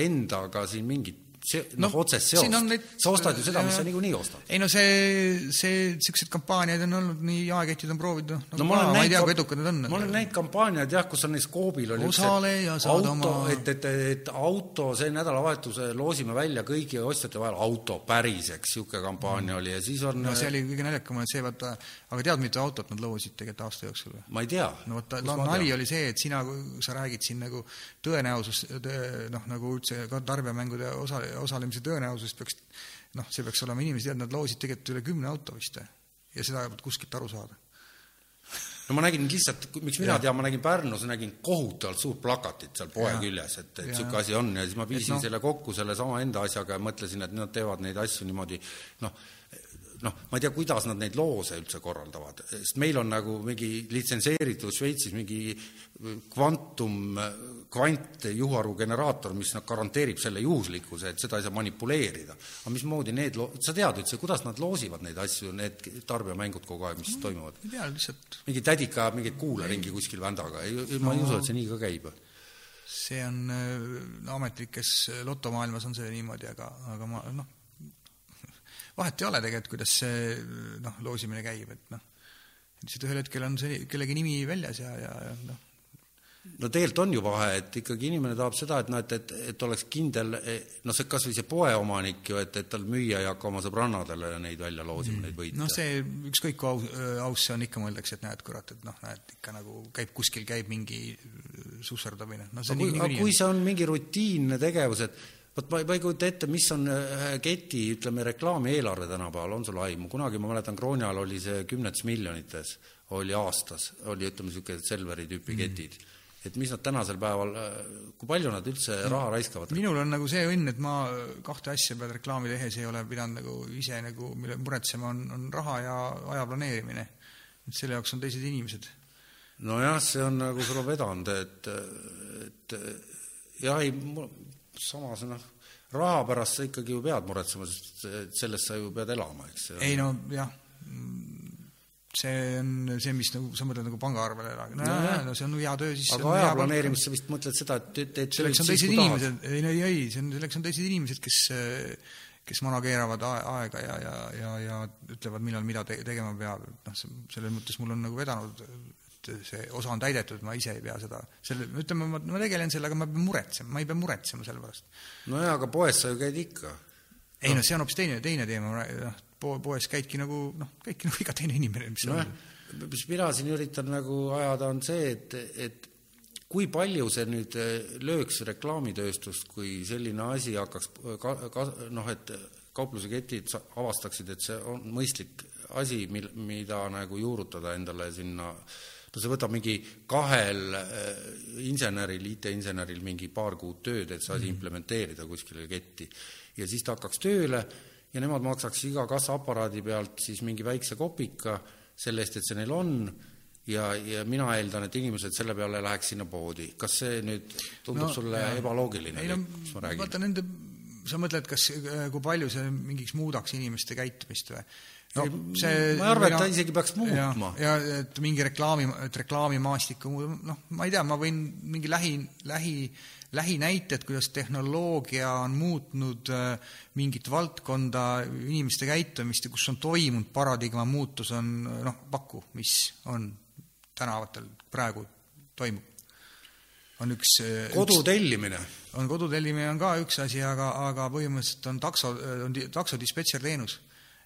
endaga siin mingit see, noh no,, otsest seost. Neid... sa ostad ju seda, mis sa niikuinii ostad. ei no see, see, niisuguseid kampaaniaid on olnud, nii jaeketid on proovinud, noh, nagu no, ma, ma ei tea, kui edukad need on. ma olen näinud kampaaniaid jah, kus on näiteks Coopil oli osale ja saad auto, oma et, et, et auto, see nädalavahetuse loosime välja kõigi ostjate vahel auto päriseks, niisugune kampaania mm. oli ja siis on no see oli kõige naljakam, et see vaata, aga tead, mitu autot nad loosid tegelikult aasta jooksul või? ma ei tea. no vot, nali oli see, et sina, sa räägid siin nagu tõenäosus, noh, nagu üldse ka tarbijamängude osa, osalemise tõenäosusest peaks noh, see peaks olema, inimesed teavad, nad loosid tegelikult üle kümne auto vist ja seda kuskilt aru saada no ma nägin lihtsalt, miks mina ja. tean, ma nägin Pärnus, nägin kohutavalt suurt plakatit seal poe ja. küljes, et, et niisugune asi on ja siis ma viisin no. selle kokku selle sama enda asjaga ja mõtlesin, et nad teevad neid asju niimoodi noh, noh, ma ei tea, kuidas nad neid loose üldse korraldavad, sest meil on nagu mingi litsenseeritud Šveitsis mingi kvantum, kvantjuharu generaator, mis noh, garanteerib selle juhuslikkuse, et seda ei saa manipuleerida. aga mismoodi need loo-, sa tead üldse, kuidas nad loosivad neid asju, need tarbijamängud kogu aeg, mis no, toimuvad? ei tea, lihtsalt mingi tädika ajab mingeid kuule ringi kuskil vändaga, ei, ma ei usu, et see nii ka käib see on no, ametlikes lotomaailmas on see niimoodi, aga, aga ma noh, vahet ei ole tegelikult, kuidas see noh, loosimine käib, et noh, lihtsalt ühel hetkel on see kellegi nimi väljas ja, ja, ja noh. No tegelikult on ju vahe, et ikkagi inimene tahab seda, et noh, et, et, et oleks kindel, noh, see kas või see poeomanik ju, et, et tal müüja ei hakka oma sõbrannadele neid välja loosima mm., neid võite. noh, see ükskõik kui aus, aus see on, ikka mõeldakse, et näed, kurat, et noh, näed, ikka nagu käib kuskil, käib mingi susserdamine, noh see aga kui, aga kui see on mingi rutiinne tegevus, et vot ma, ma ei kujuta ette, mis on ühe keti, ütleme, reklaamieelarve tänapäeval, on sul aimu, kunagi ma mäletan, Krooni ajal oli see kümnetes miljonites, oli aastas, oli ütleme, niisugune Selveri tüüpi mm. ketid et mis nad tänasel päeval, kui palju nad üldse raha raiskavad? minul on nagu see õnn, et ma kahte asja peale reklaami tehes ei ole pidanud nagu ise nagu, mille muretsema, on, on raha ja aja planeerimine. et selle jaoks on teised inimesed. nojah, see on nagu sulle vedanud, et, et jah, ei, samas noh, raha pärast sa ikkagi ju pead muretsema, sest sellest sa ju pead elama, eks. ei no jah, see on see, mis nagu, sa mõtled nagu pangaarvele elada, no, no, see on hea töö, siis aga aja planeerimist sa vist mõtled seda, et, et selleks on teised inimesed, ei ei, ei, see on, selleks on teised inimesed, kes kes manageeravad aega ja, ja, ja, ja ütlevad, millal mida te tegema peab, et noh, selles mõttes mul on nagu vedanud et see osa on täidetud, ma ise ei pea seda, selle, ütleme, ma, ma tegelen sellega, ma pean muretsema, ma ei pea muretsema selle pärast. nojah, aga poes sa ju käid ikka. ei no see on hoopis teine, teine teema, noh, poes käidki nagu, noh, käidki nagu iga teine inimene, mis no, on. mis mina siin üritan nagu ajada, on see, et, et kui palju see nüüd eh, lööks reklaamitööstust, kui selline asi hakkaks ka, ka noh, et kaupluseketid avastaksid, et see on mõistlik asi, mil-, mida nagu juurutada endale sinna no see võtab mingi kahel äh, inseneril, IT-inseneril mingi paar kuud tööd, et see asi mm. implementeerida kuskile ketti. ja siis ta hakkaks tööle ja nemad maksaks iga kassaaparaadi pealt siis mingi väikse kopika selle eest, et see neil on, ja, ja mina eeldan, et inimesed selle peale läheks sinna poodi. kas see nüüd tundub no, sulle jah. ebaloogiline, mis ma räägin? vaata nende, sa mõtled, kas, kui palju see mingiks muudaks inimeste käitumist või? no see ma ei arva, et ta isegi peaks muutma. ja et mingi reklaami, et reklaamimaastikku, noh, ma ei tea, ma võin mingi lähi, lähi, lähinäited, kuidas tehnoloogia on muutnud äh, mingit valdkonda, inimeste käitumist ja kus on toimunud paradigma muutus, on noh, paku, mis on tänavatel praegu toimub. on üks äh, kodu üks, tellimine. on kodu tellimine on ka üks asi, aga, aga põhimõtteliselt on takso, on taksodispetšerteenus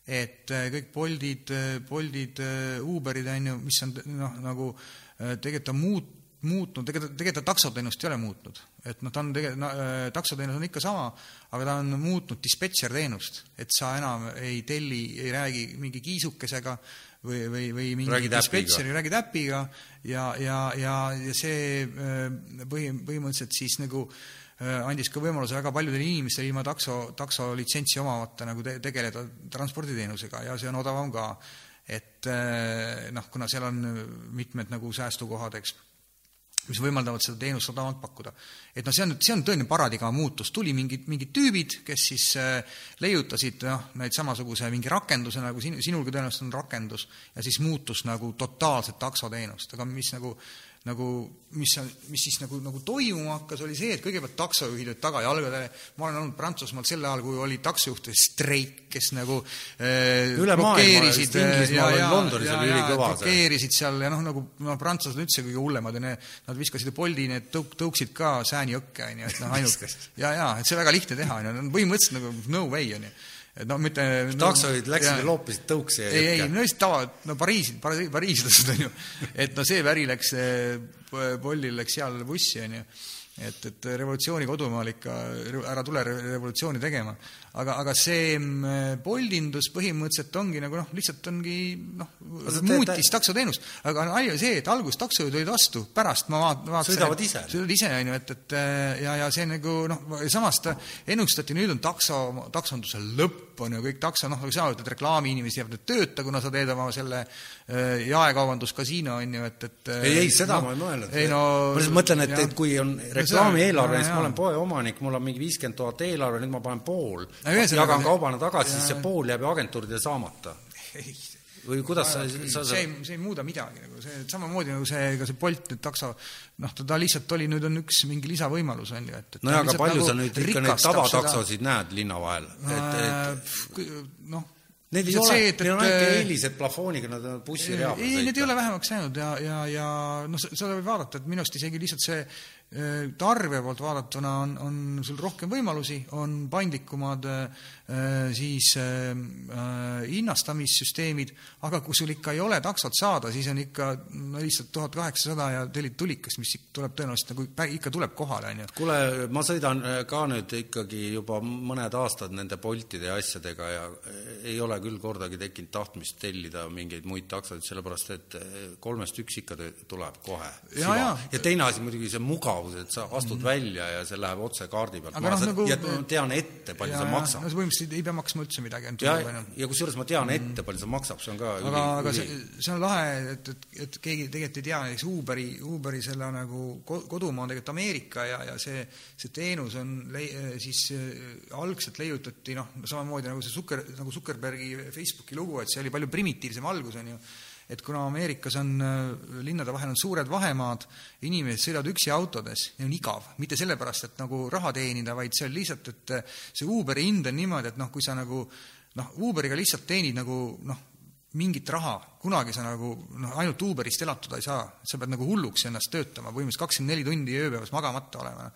et äh, kõik Boltid, äh, Boltid, äh, Uberid, on ju, mis on noh, nagu tegelikult on muut-, muutnud, tegelikult, tegelikult taksoteenust ei ole muutnud. et noh, ta on tegelikult no,, taksoteenus on ikka sama, aga ta on muutnud dispetšerteenust, et sa enam ei telli, ei räägi mingi kiisukesega või, või, või mingi dispetšeri, räägid äpiga ja, ja, ja, ja see põhi, põhimõtteliselt siis nagu äh, Äh, andis ka võimaluse väga paljudele inimestele ilma takso, taksolitsentsi omamata nagu te, tegeleda transporditeenusega ja see on odavam ka. et äh, noh, kuna seal on mitmed nagu säästukohad, eks, mis võimaldavad seda teenust odavamalt pakkuda. et noh, see on, see on tõeline paradigma muutus, tuli mingid, mingid tüübid, kes siis äh, leiutasid noh, neid samasuguse mingi rakenduse, nagu sin-, sinulgi tõenäoliselt on rakendus, ja siis muutus nagu totaalselt taksoteenust, aga mis nagu nagu mis, mis siis nagu, nagu toimuma hakkas, oli see, et kõigepealt taksojuhid olid tagajalgadele, ma olen olnud Prantsusmaal sel ajal, kui oli taksojuhtide streik, kes nagu äh, üle maailma, just Inglismaal ja, Londonis oli ülikõva see. blokeerisid seal ja noh, nagu no prantslased on üldse kõige hullemad ja ne, nad viskasid Bolti need tõuk-, tõuksid ka Sääni jõkke, on ju, et noh, ainult ja, ja et see väga lihtne teha, on ju, põhimõtteliselt nagu no way, on ju et noh, mitte taksojuhid läksid ja loopisid tõuksi ja ei, ei, no lihtsalt tava, no Pariisid, pariislased on ju, et no see väri läks, Bollil läks seal bussi, on ju et, et revolutsiooni kodumaal ikka, ära tule revolutsiooni tegema. aga, aga see mm, poldindus põhimõtteliselt ongi nagu noh, lihtsalt ongi noh, muutis taksoteenust. aga nali oli see, et alguses taksojuhid olid vastu, pärast ma vaat-, vaatasin sõidavad ise. sõidavad ise, on ju, et, et ja, ja see nagu noh, samas ta ennustati, nüüd on takso, taksonduse lõpp, on ju, kõik takso, noh, sa ütled, reklaamiinimesi jääb nüüd tööta, kuna sa teed oma selle äh, jaekaubanduskasiino, on ju, et, et ei, ei, seda no, ma ei mõelnud. ei no ma lihtsalt mõtlen, et, et kui on reklaamieelarve, siis ma olen poeomanik, mul on mingi viiskümmend tuhat eelarve, nüüd ma panen pool, jagan kaubana tagasi, siis see pool jääb ju agentuuridel saamata. või kuidas sa, sa see ei, see ei muuda midagi, nagu see samamoodi nagu see, ega see Bolt nüüd takso, noh, ta, ta lihtsalt oli, nüüd on üks mingi lisavõimalus, on ju, et, et nojah, aga palju nagu sa nüüd ikka neid tavataksosid seda... näed linna vahel? et, et noh, Need ei ole, neil on ainult eelised plafooniga, nad on bussireal. ei, need ei ole vähemaks läinud ja, ja, ja noh, seda võib vaadata, et minu arust isegi lihtsalt see Äh, tarbija poolt vaadatuna on, on sul rohkem võimalusi, on paindlikumad äh, siis äh, hinnastamissüsteemid, aga kui sul ikka ei ole taksot saada, siis on ikka no lihtsalt tuhat kaheksasada ja tellid tulikas, mis tuleb tõenäoliselt nagu ikka tuleb kohale, on ju. kuule, ma sõidan ka nüüd ikkagi juba mõned aastad nende Boltide ja asjadega ja ei ole küll kordagi tekkinud tahtmist tellida mingeid muid taksosid, sellepärast et kolmest üks ikka tuleb kohe. ja teine asi muidugi see mugav mugavus, et sa astud mm. välja ja see läheb otse kaardi pealt. ma no, nagu, ja tean ette, palju ja, see maksab. no põhimõtteliselt ei pea maksma üldse midagi. ja, ja kusjuures ma tean ette, palju see maksab, see on ka aga, aga see, see on lahe, et, et, et keegi tegelikult ei tea, näiteks Uberi, Uberi selle nagu kodumaa on tegelikult Ameerika ja, ja see, see teenus on lei-, siis äh, algselt leiutati noh, samamoodi nagu see Zucker, nagu Zuckerbergi Facebooki lugu, et see oli palju primitiivsem algus, on ju et kuna Ameerikas on äh, linnade vahel on suured vahemaad, inimesed sõidavad üksi autodes ja on igav, mitte sellepärast, et nagu raha teenida, vaid see on lihtsalt, et äh, see Uberi hind on niimoodi, et noh, kui sa nagu noh, Uberiga lihtsalt teenid nagu noh, mingit raha, kunagi sa nagu noh, ainult Uberist elatuda ei saa, sa pead nagu hulluks ennast töötama, põhimõtteliselt kakskümmend neli tundi ööpäevas magamata olema.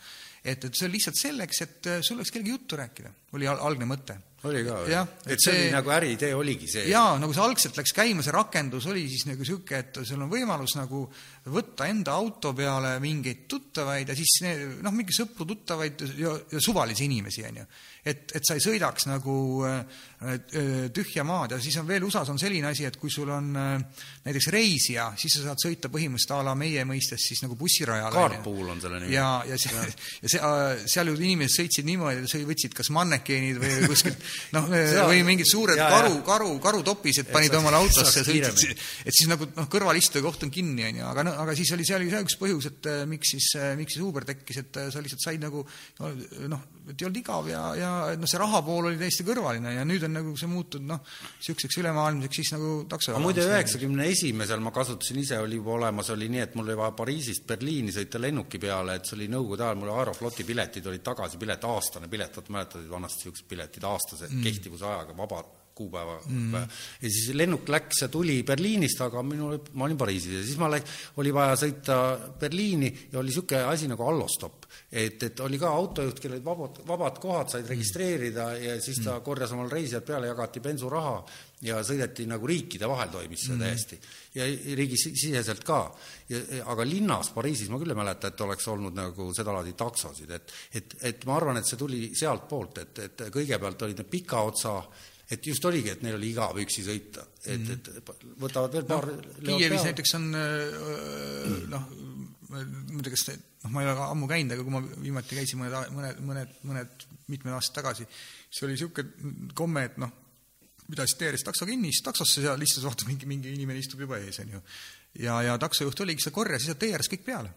et, et see on lihtsalt selleks, et äh, sul oleks kellegi juttu rääkida, oli algne mõte oli ka või? et, see oli nagu äriidee oligi see? jaa, nagu see algselt läks käima, see rakendus oli siis nagu niisugune, et sul on võimalus nagu võtta enda auto peale mingeid tuttavaid ja siis noh, mingi sõpru-tuttavaid ja, ja suvalisi inimesi, on ju. et, et sa ei sõidaks nagu äh, äh, tühja maad ja siis on veel USA-s on selline asi, et kui sul on äh, näiteks reisija, siis sa saad sõita põhimõtteliselt a la meie mõistes siis nagu bussirajal. Carpool on selle nimi. ja, ja see, ja see, seal ju inimesed sõitsid niimoodi, et võtsid kas mannekeenid või kuskilt noh, või mingid suured ja, karu, karu, karutopised panid omale autosse sõitsid, et siis nagu noh, kõrvalistuja koht on kinni, on ju, aga no aga siis oli seal ka üks põhjus, et äh, miks siis, äh, miks siis Uber tekkis, et sa lihtsalt said nagu noh, et ei olnud igav ja, ja noh, see raha pool oli täiesti kõrvaline ja nüüd on nagu see muutunud noh, niisuguseks ülemaailmseks siis nagu takso. aga muide, üheksakümne esimesel ma kasutasin ise, oli juba olemas, oli nii, et mul oli vaja Pariisist Berliini sõita lennuki peale, et see oli Nõukogude ajal, mul Aerofloti piletid olid tagasipilet, aastane pilet, vot mäletad, vanasti niisugused piletid aastase mm. kehtivusajaga, vabad kuupäeva mm. ja siis lennuk läks ja tuli Berliinist, aga minul, ma olin Pariisis ja siis ma läks, oli vaja sõita Berliini ja oli niisugune asi nagu allostop. et, et oli ka autojuht, kellel olid vabad, vabad kohad, said registreerida ja siis ta mm. korjas omal reisijad peale, jagati bensuraha ja sõideti nagu riikide vahel toimis see mm. täiesti. ja riigisiseselt ka. aga linnas, Pariisis ma küll ei mäleta, et oleks olnud nagu sedalaadi taksosid, et et, et ma arvan, et see tuli sealtpoolt, et, et kõigepealt olid need pika otsa et just oligi, et neil oli igav üksi sõita, et mm, -hmm. et võtavad veel paar no, Kiievis näiteks on noh, ma ei tea, kas te, noh, ma ei ole ammu käinud, aga kui ma viimati käisin mõned, mõned, mõned, mõned mitmed aastad tagasi, siis oli niisugune komme, et noh, pidasid tee ääres takso kinni, siis taksosse ja lihtsalt vaata, mingi, mingi inimene istub juba ees, on ju. ja, ja taksojuht oligi, seda korjas lihtsalt tee ääres kõik peale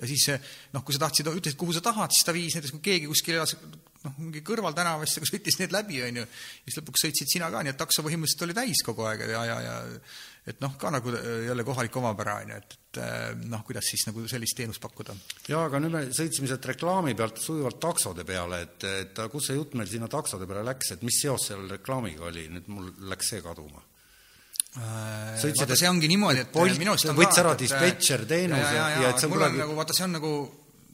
ja siis noh, kui sa tahtsid, ütlesid, kuhu sa tahad, siis ta viis näiteks, kui keegi kuskil elas noh, mingi kõrvaltänavasse, kus võttis need läbi, on ju, siis lõpuks sõitsid sina ka, nii et takso põhimõtteliselt oli täis kogu aeg ja, ja, ja et noh, ka nagu jälle kohalik omapära, on ju, et, et eh, noh, kuidas siis nagu sellist teenust pakkuda. jaa, aga nüüd me sõitsime sealt reklaami pealt sujuvalt taksode peale, et, et kus see jutt meil sinna taksode peale läks, et mis seos seal reklaamiga oli, nüüd mul läks see kaduma Äh, Sõitsid, vaata, see ongi niimoodi, et Bolt on võttis ära dispetšer teenuse ja, ja, ja, ja et see on kuidagi nagu vaata, see on nagu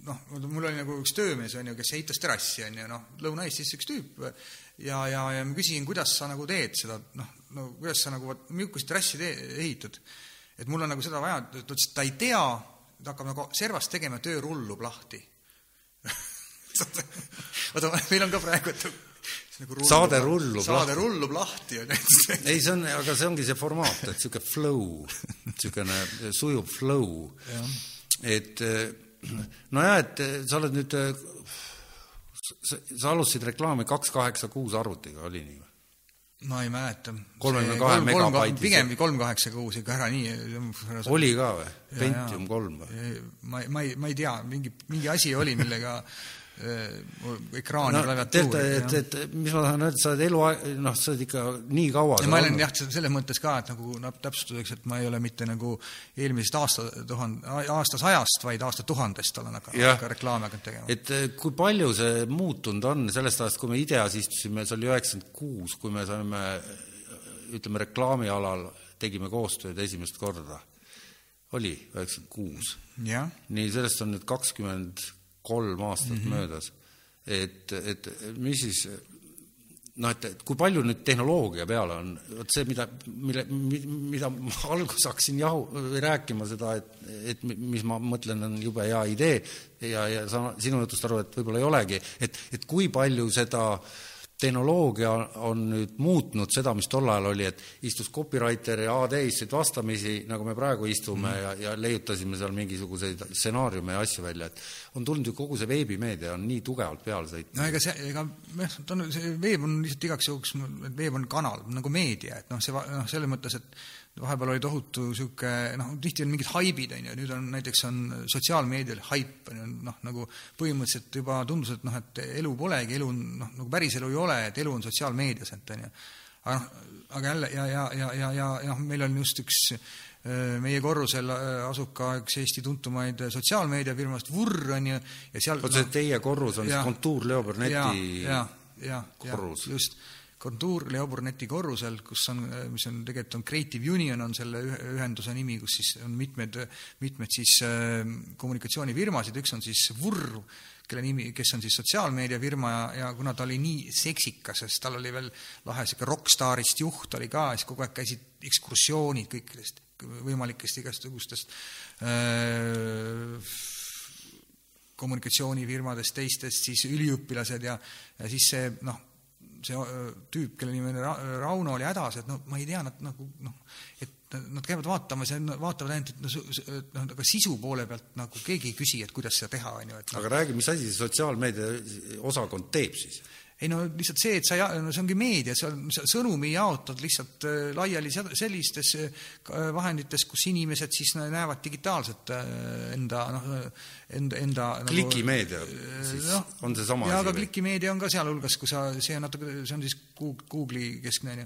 noh, mul oli nagu üks töömees, on ju, kes ehitas terrassi, on ju, noh, Lõuna-Eestis üks tüüp ja, ja, ja ma küsisin, kuidas sa nagu teed seda, noh, no kuidas sa nagu, missugust terrassi tee, ehitad. et mul on nagu seda vaja, ta ütles, et ta ei tea, ta hakkab nagu servast tegema, töö rullub lahti vaata, meil on ka praegu, et nagu rullub, saade rullub saade lahti. rullub lahti on ju. ei, see on, aga see ongi see formaat, et niisugune flow, niisugune sujuv flow. et nojah, et sa oled nüüd, sa, sa alustasid reklaami kaks kaheksa kuus arvutiga, oli nii või? ma ei mäleta. kolmekümne kahe megabaiti. pigem kolm kaheksa kuus ikka ära nii. oli ka või? Pentium kolm või? ma, ma ei, ma ei tea, mingi, mingi asi oli, millega ekraani no, klaviatuuri. et, et, et mis ma tahan öelda, sa oled eluaeg, noh, sa oled ikka nii kaua ja ma olen jah, selles mõttes ka, et nagu noh, täpsustuseks, et ma ei ole mitte nagu eelmisest aasta tuhande, aastasajast, vaid aastatuhandest olen hakanud hakka reklaami hakanud tegema. et äh, kui palju see muutunud on sellest ajast, kui me Ideas istusime, see oli üheksakümmend kuus, kui me saime ütleme, reklaamialal tegime koostööd esimest korda, oli üheksakümmend kuus. nii, sellest on nüüd kakskümmend kolm aastat mm -hmm. möödas. et, et mis siis noh, et, et kui palju nüüd tehnoloogia peale on, vot see, mida, mille, mida ma alguses hakkasin jahu, rääkima seda, et, et mis ma mõtlen, on jube hea idee ja, ja sa sinu jutust aru, et võib-olla ei olegi, et, et kui palju seda äh, tehnoloogia on nüüd muutnud seda, mis tol ajal oli, et istus copywriter ja AD istusid vastamisi, nagu me praegu istume mm. ja, ja leiutasime seal mingisuguseid stsenaariume ja asju välja, et on tulnud ju kogu see veebimeedia on nii tugevalt peale sõitnud. no ega see, ega noh, ta on, see veeb on lihtsalt igaks juhuks, veeb on kanal, nagu meedia, et noh, see noh, selles mõttes, et vahepeal oli tohutu niisugune noh, tihti on mingid haibid, on ju, nüüd on näiteks on sotsiaalmeedial haip, on ju, noh, nagu põhimõtteliselt juba tundus, et noh, et elu polegi, elu on noh, nagu päris elu ei ole, et elu on sotsiaalmeedias, et on ju. aga noh, aga jälle ja, ja, ja, ja, ja, noh, meil on just üks meie korrusel asub ka üks Eesti tuntumaid sotsiaalmeediafirmast Vurr, on ju, ja seal vot see no, teie korrus on ja, siis kontuur Leo Burneti ja, ja, ja, korrus? just kontuur Leoborneti korrusel, kus on, mis on tegelikult on Creative Union on selle ühenduse nimi, kus siis on mitmed, mitmed siis äh, kommunikatsioonifirmasid, üks on siis Vurr, kelle nimi, kes on siis sotsiaalmeediafirma ja, ja kuna ta oli nii seksikas, sest tal oli veel lahe niisugune rokkstaarist juht oli ka, siis kogu aeg käisid ekskursioonid kõikidest võimalikest igasugustest äh, kommunikatsioonifirmadest, teistest siis üliõpilased ja, ja siis see noh, see tüüp, kelle nimi oli Rauno, oli hädas, et no ma ei tea, nad nagu noh, et nad käivad vaatamas ja vaatavad ainult, et noh, noh, aga sisu poole pealt nagu keegi ei küsi, et kuidas seda teha, on ju, et no. aga räägi, mis asi see sotsiaalmeedia osakond teeb siis? Ei no lihtsalt see, et sa, no see ongi meedia, sa, sa sõnumi jaotad lihtsalt äh, laiali sellistes äh, vahendites, kus inimesed siis näevad digitaalselt äh, enda noh, enda, enda nagu klikimeedia nagu, siis no, on see sama asi? jaa, aga klikimeedia on ka sealhulgas, kui sa, see on natuke, see on siis Google'i keskne, on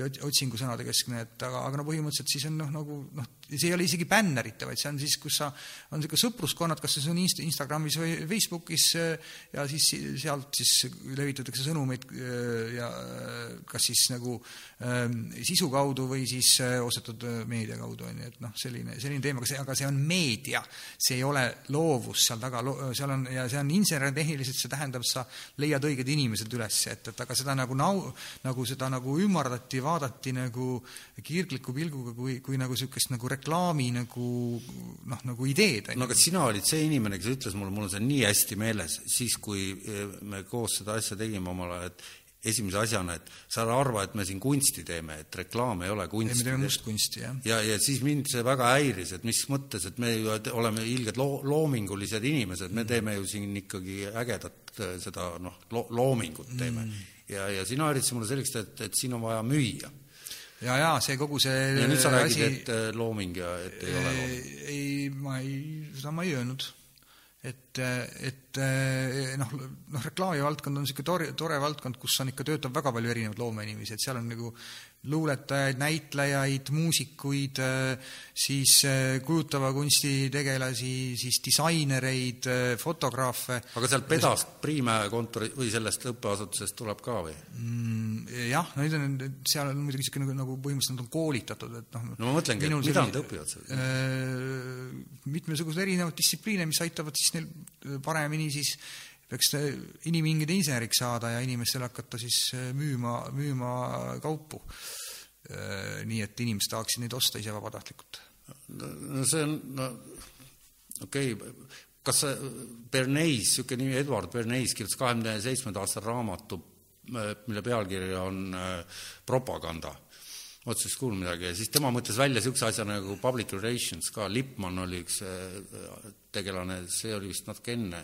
ju otsingusõnade keskne, et aga, aga no põhimõtteliselt siis on noh, nagu noh, see ei ole isegi bännerite, vaid see on siis, kus sa, on niisugune sõpruskonnad, kas see on Inst-, Instagramis või Facebookis ja siis sealt siis levitatakse sõnumeid ja kas siis nagu äh, sisu kaudu või siis ostetud meedia kaudu, on ju, et noh, selline, selline teema, aga see, aga see on meedia, see ei ole loovus seal taga, seal on, ja see on inseneritehniliselt, see tähendab, sa leiad õiged inimesed üles, et, et aga seda nagu nau-, nagu seda nagu ümardati vaadati nagu kirgliku pilguga kui, kui nagu niisugust nagu reklaami nagu noh, nagu ideed. no aga sina olid see inimene, kes ütles mulle, mul on see nii hästi meeles, siis kui eh, me koos seda asja tegime omal ajal, et esimese asjana, et sa ära arva, et me siin kunsti teeme, et reklaam ei ole kunst. me teeme mustkunsti, jah. ja, ja siis mind see väga häiris, et mis mõttes, et me ju oleme ilged loo-, loomingulised inimesed, me mm. teeme ju siin ikkagi ägedat eh, seda noh, lo-, loomingut teeme mm ja, ja sina üritasid mulle selgeks teha, et, et siin on vaja müüa. Ja, ja see kogu see ja nüüd sa räägid asi..., et äh, looming ja et ei ole looming. ei, ma ei, seda ma ei öelnud. et, et noh, noh, reklaamivaldkond on niisugune tore, tore valdkond, kus on ikka, töötab väga palju erinevaid loomeinimesi, et seal on nagu luuletajaid, näitlejaid, muusikuid, siis kujutava kunsti tegelasi, siis disainereid, fotograafe. aga sealt Pedast, Priimäe kontori või sellest õppeasutusest tuleb ka või mm,? jah, nüüd on, seal on muidugi niisugune nagu, nagu põhimõtteliselt nad on koolitatud, et noh no ma mõtlengi, et mida nad õpivad seal mitmesuguseid erinevaid distsipliine, mis aitavad siis neil paremini siis peaks inimhingede inseneriks saada ja inimestele hakata siis äh, müüma, müüma kaupu. Äh, nii et inimesed tahaksid neid osta ise vabatahtlikult. no see on, no okei okay., kas see Bernays, niisugune nimi Edward Bernays kirjutas kahekümne seitsmenda aasta raamatu, äh, mille pealkiri on Propaganda otsest kuulnud midagi ja siis tema mõtles välja niisuguse asja nagu public relations ka, Lippmann oli üks tegelane, see oli vist natuke enne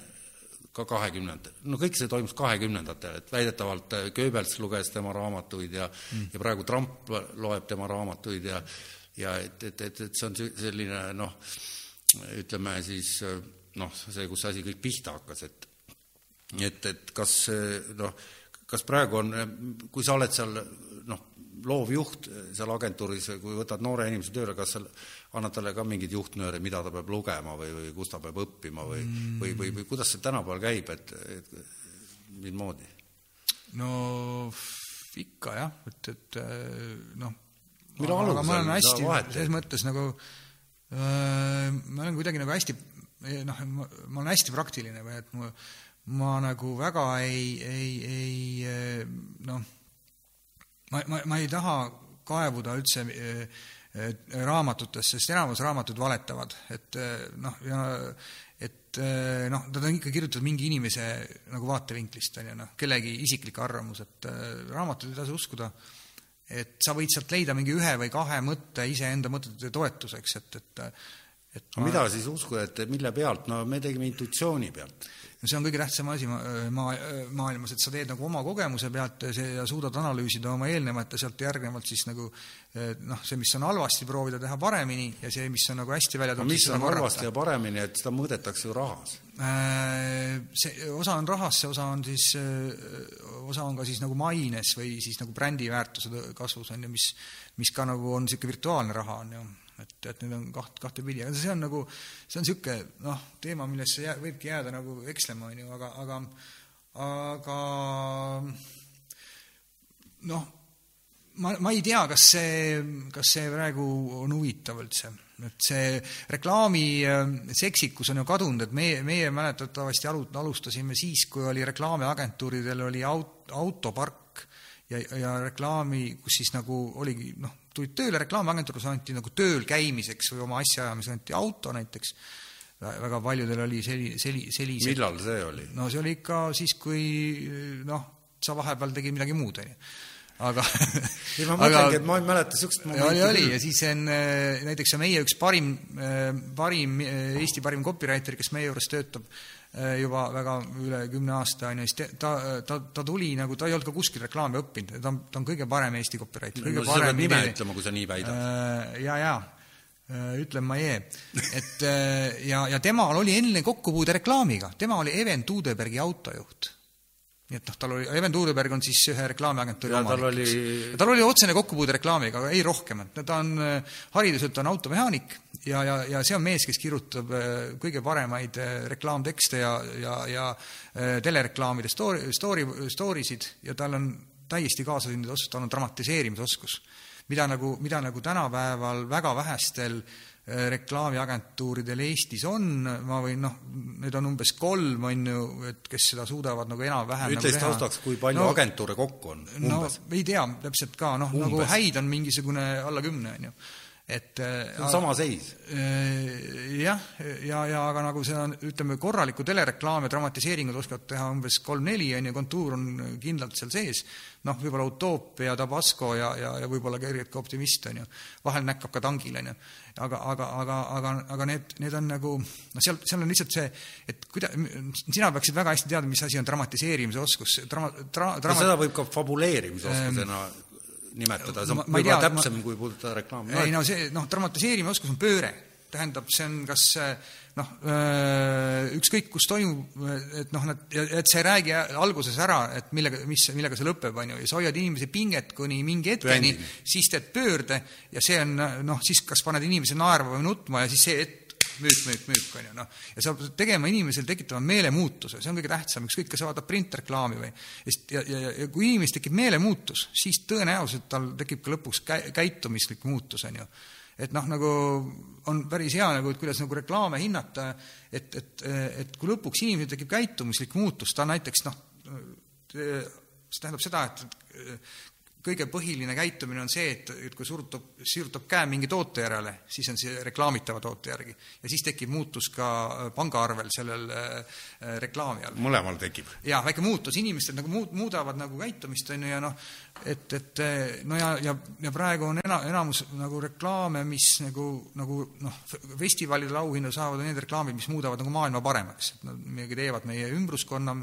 ka kahekümnendatel, no kõik see toimus kahekümnendatel, et väidetavalt äh, Goebbels luges tema raamatuid ja mm. ja praegu Trump loeb tema raamatuid ja ja et, et, et, et see on selline noh, ütleme siis noh, see, kus asi kõik pihta hakkas, et et, et kas noh, kas praegu on, kui sa oled seal noh, loovjuht seal agentuuris, kui võtad noore inimese tööle, kas seal annad talle ka mingeid juhtnööre, mida ta peab lugema või, või kus ta peab õppima või mm., või, või, või kuidas see tänapäeval käib, et, et mismoodi? no ikka jah, et, et noh, mille alusel sa vahetad? selles mõttes nagu äh, ma olen kuidagi nagu hästi noh, ma olen hästi praktiline või et ma, ma nagu väga ei, ei, ei noh, ma, ma, ma ei taha kaevuda üldse raamatutesse, sest enamus raamatud valetavad, et noh, ja et noh, nad on ikka kirjutatud mingi inimese nagu vaatevinklist, on ju, noh, kellegi isiklik arvamus, et raamatuid ei tasu uskuda, et sa võid sealt leida mingi ühe või kahe mõtte iseenda mõtete toetuseks, et, et et ma... mida siis uskuda, et mille pealt, no me tegime intuitsiooni pealt no see on kõige tähtsam asi ma-, ma-, maailmas, et sa teed nagu oma kogemuse pealt see, ja suudad analüüsida oma eelnevat ja sealt järgnevalt siis nagu noh, see, mis on halvasti, proovida teha paremini ja see, mis on nagu hästi välja tulnud no mis on halvasti ja paremini, et seda mõõdetakse ju rahas? Äh, see osa on rahas, see osa on siis, osa on ka siis nagu maines või siis nagu brändiväärtuse kasvus, on ju, mis mis ka nagu on niisugune virtuaalne raha, on ju et, et need on kaht, kahtepidi, aga see on nagu, see on niisugune noh, teema, millesse jää, võibki jääda nagu ekslema, on ju, aga, aga aga noh, ma, ma ei tea, kas see, kas see praegu on huvitav üldse, et see reklaami äh, seksikus on ju kadunud, et meie, meie mäletatavasti alu-, alustasime siis, kui oli reklaamiagentuuridel oli aut-, autopark ja, ja reklaami, kus siis nagu oligi noh, tulid tööle reklaamiagentuuris, anti nagu tööl käimiseks või oma asjaajamiseks anti auto näiteks, väga paljudel oli seli-, seli-, sellise millal see oli? no see oli ikka siis, kui noh, sa vahepeal tegid midagi muud, on ju aga ei, ma mõtlengi, et ma ei mäleta niisugust momenti oli, oli. ja siis on näiteks meie üks parim, parim, Eesti parim copywriter, kes meie juures töötab, Äh, juba väga üle kümne aasta, on ju, siis ta, ta, ta tuli nagu, ta ei olnud ka kuskil reklaami õppinud, ta on, ta on kõige parem Eesti copywriter. no sa pead nime ütlema, kui sa nii väidad. Äh, ja, ja äh, ütlen ma jee. et ja, ja temal oli enne kokkupuude reklaamiga, tema oli Even Tuudebergi autojuht nii et noh, tal oli, Even Tuudeberg on siis ühe reklaamiagentuuri omanik. tal oli tal oli otsene kokkupuude reklaamiga, aga ei rohkem, et ta on, hariduselt on automehaanik ja, ja, ja see on mees, kes kirjutab äh, kõige paremaid äh, reklaamtekste ja, ja, ja äh, telereklaamide story, story, story sid ja tal on täiesti kaasasündinud oskus, tal on dramatiseerimisoskus, mida nagu, mida nagu tänapäeval väga vähestel äh, Äh, reklaamiagentuuridel Eestis on, ma võin noh, neid on umbes kolm, on ju, et kes seda suudavad nagu enam-vähem ütle siis nagu taustaks, kui palju no, agentuure kokku on? no ei tea täpselt ka, noh, nagu häid on mingisugune alla kümne, on ju et äh, see on sama seis. Äh, jah, ja, ja aga nagu see on, ütleme, korralikku telereklaami dramatiseeringut oskavad teha umbes kolm-neli, on ju, kontuur on kindlalt seal sees, noh, võib-olla Utoopia, Tabasco ja, ja, ja võib-olla kergelt ka Optimist, on ju, vahel näkkab ka tangil, on ju. Aga, aga, aga, aga, aga need, need on nagu noh, seal, seal on lihtsalt see, et kuida-, sina peaksid väga hästi teadma, mis asi on dramatiseerimise oskus, drama, dra-, drama... no seda võib ka fabuleerimisoskusena ähm, nimetada, see on võib-olla täpsem, kui puudutada reklaami. ei no see, noh, dramatiseerimise oskus on pööre. Tähendab, see on kas noh, ükskõik kus toimub, et noh, nad, et sa ei räägi alguses ära, et millega, mis, millega see lõpeb, on ju, ja sa hoiad inimese pinget kuni mingi hetkeni, siis teed pöörde ja see on noh, siis kas paned inimese naerma või nutma ja siis see hetk müük, müük, müük, on ju, noh. ja sa pead tegema inimesel, tekitama meelemuutuse, see on kõige tähtsam, ükskõik, kas sa vaatad printreklaami või ja, ja, ja, kui inimesel tekib meelemuutus, siis tõenäoliselt tal tekib ka lõpuks kä-, käitumislik muutus, on ju et noh, nagu on päris hea nagu, et kuidas nagu reklaame hinnata, et, et, et kui lõpuks inimesel tekib käitumislik muutus, ta näiteks noh, see tähendab seda, et kõige põhiline käitumine on see, et, et kui surutab, sirutab käe mingi toote järele, siis on see reklaamitava toote järgi. ja siis tekib muutus ka äh, pangaarvel sellel äh, reklaami all. mõlemal tekib? jaa, väike muutus, inimesed nagu muud, muudavad nagu käitumist, on ju, ja noh, et, et no ja, ja, ja praegu on ena-, enamus nagu reklaame, mis nagu, nagu noh, festivalidel auhindu saavad, on need reklaamid, mis muudavad nagu maailma paremaks. et nad midagi teevad meie ümbruskonna,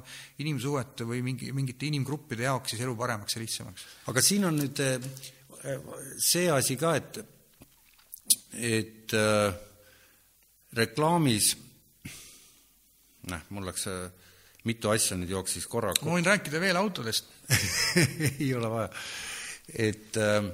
inimsuhete või mingi, mingite inimgruppide jaoks siis elu paremaks ja lihtsamaks. aga siin on nüüd eh, see asi ka, et, et äh, reklaamis noh, mul läks äh, mitu asja nüüd jooksis korraga. ma võin rääkida veel autodest ei ole vaja. et äh,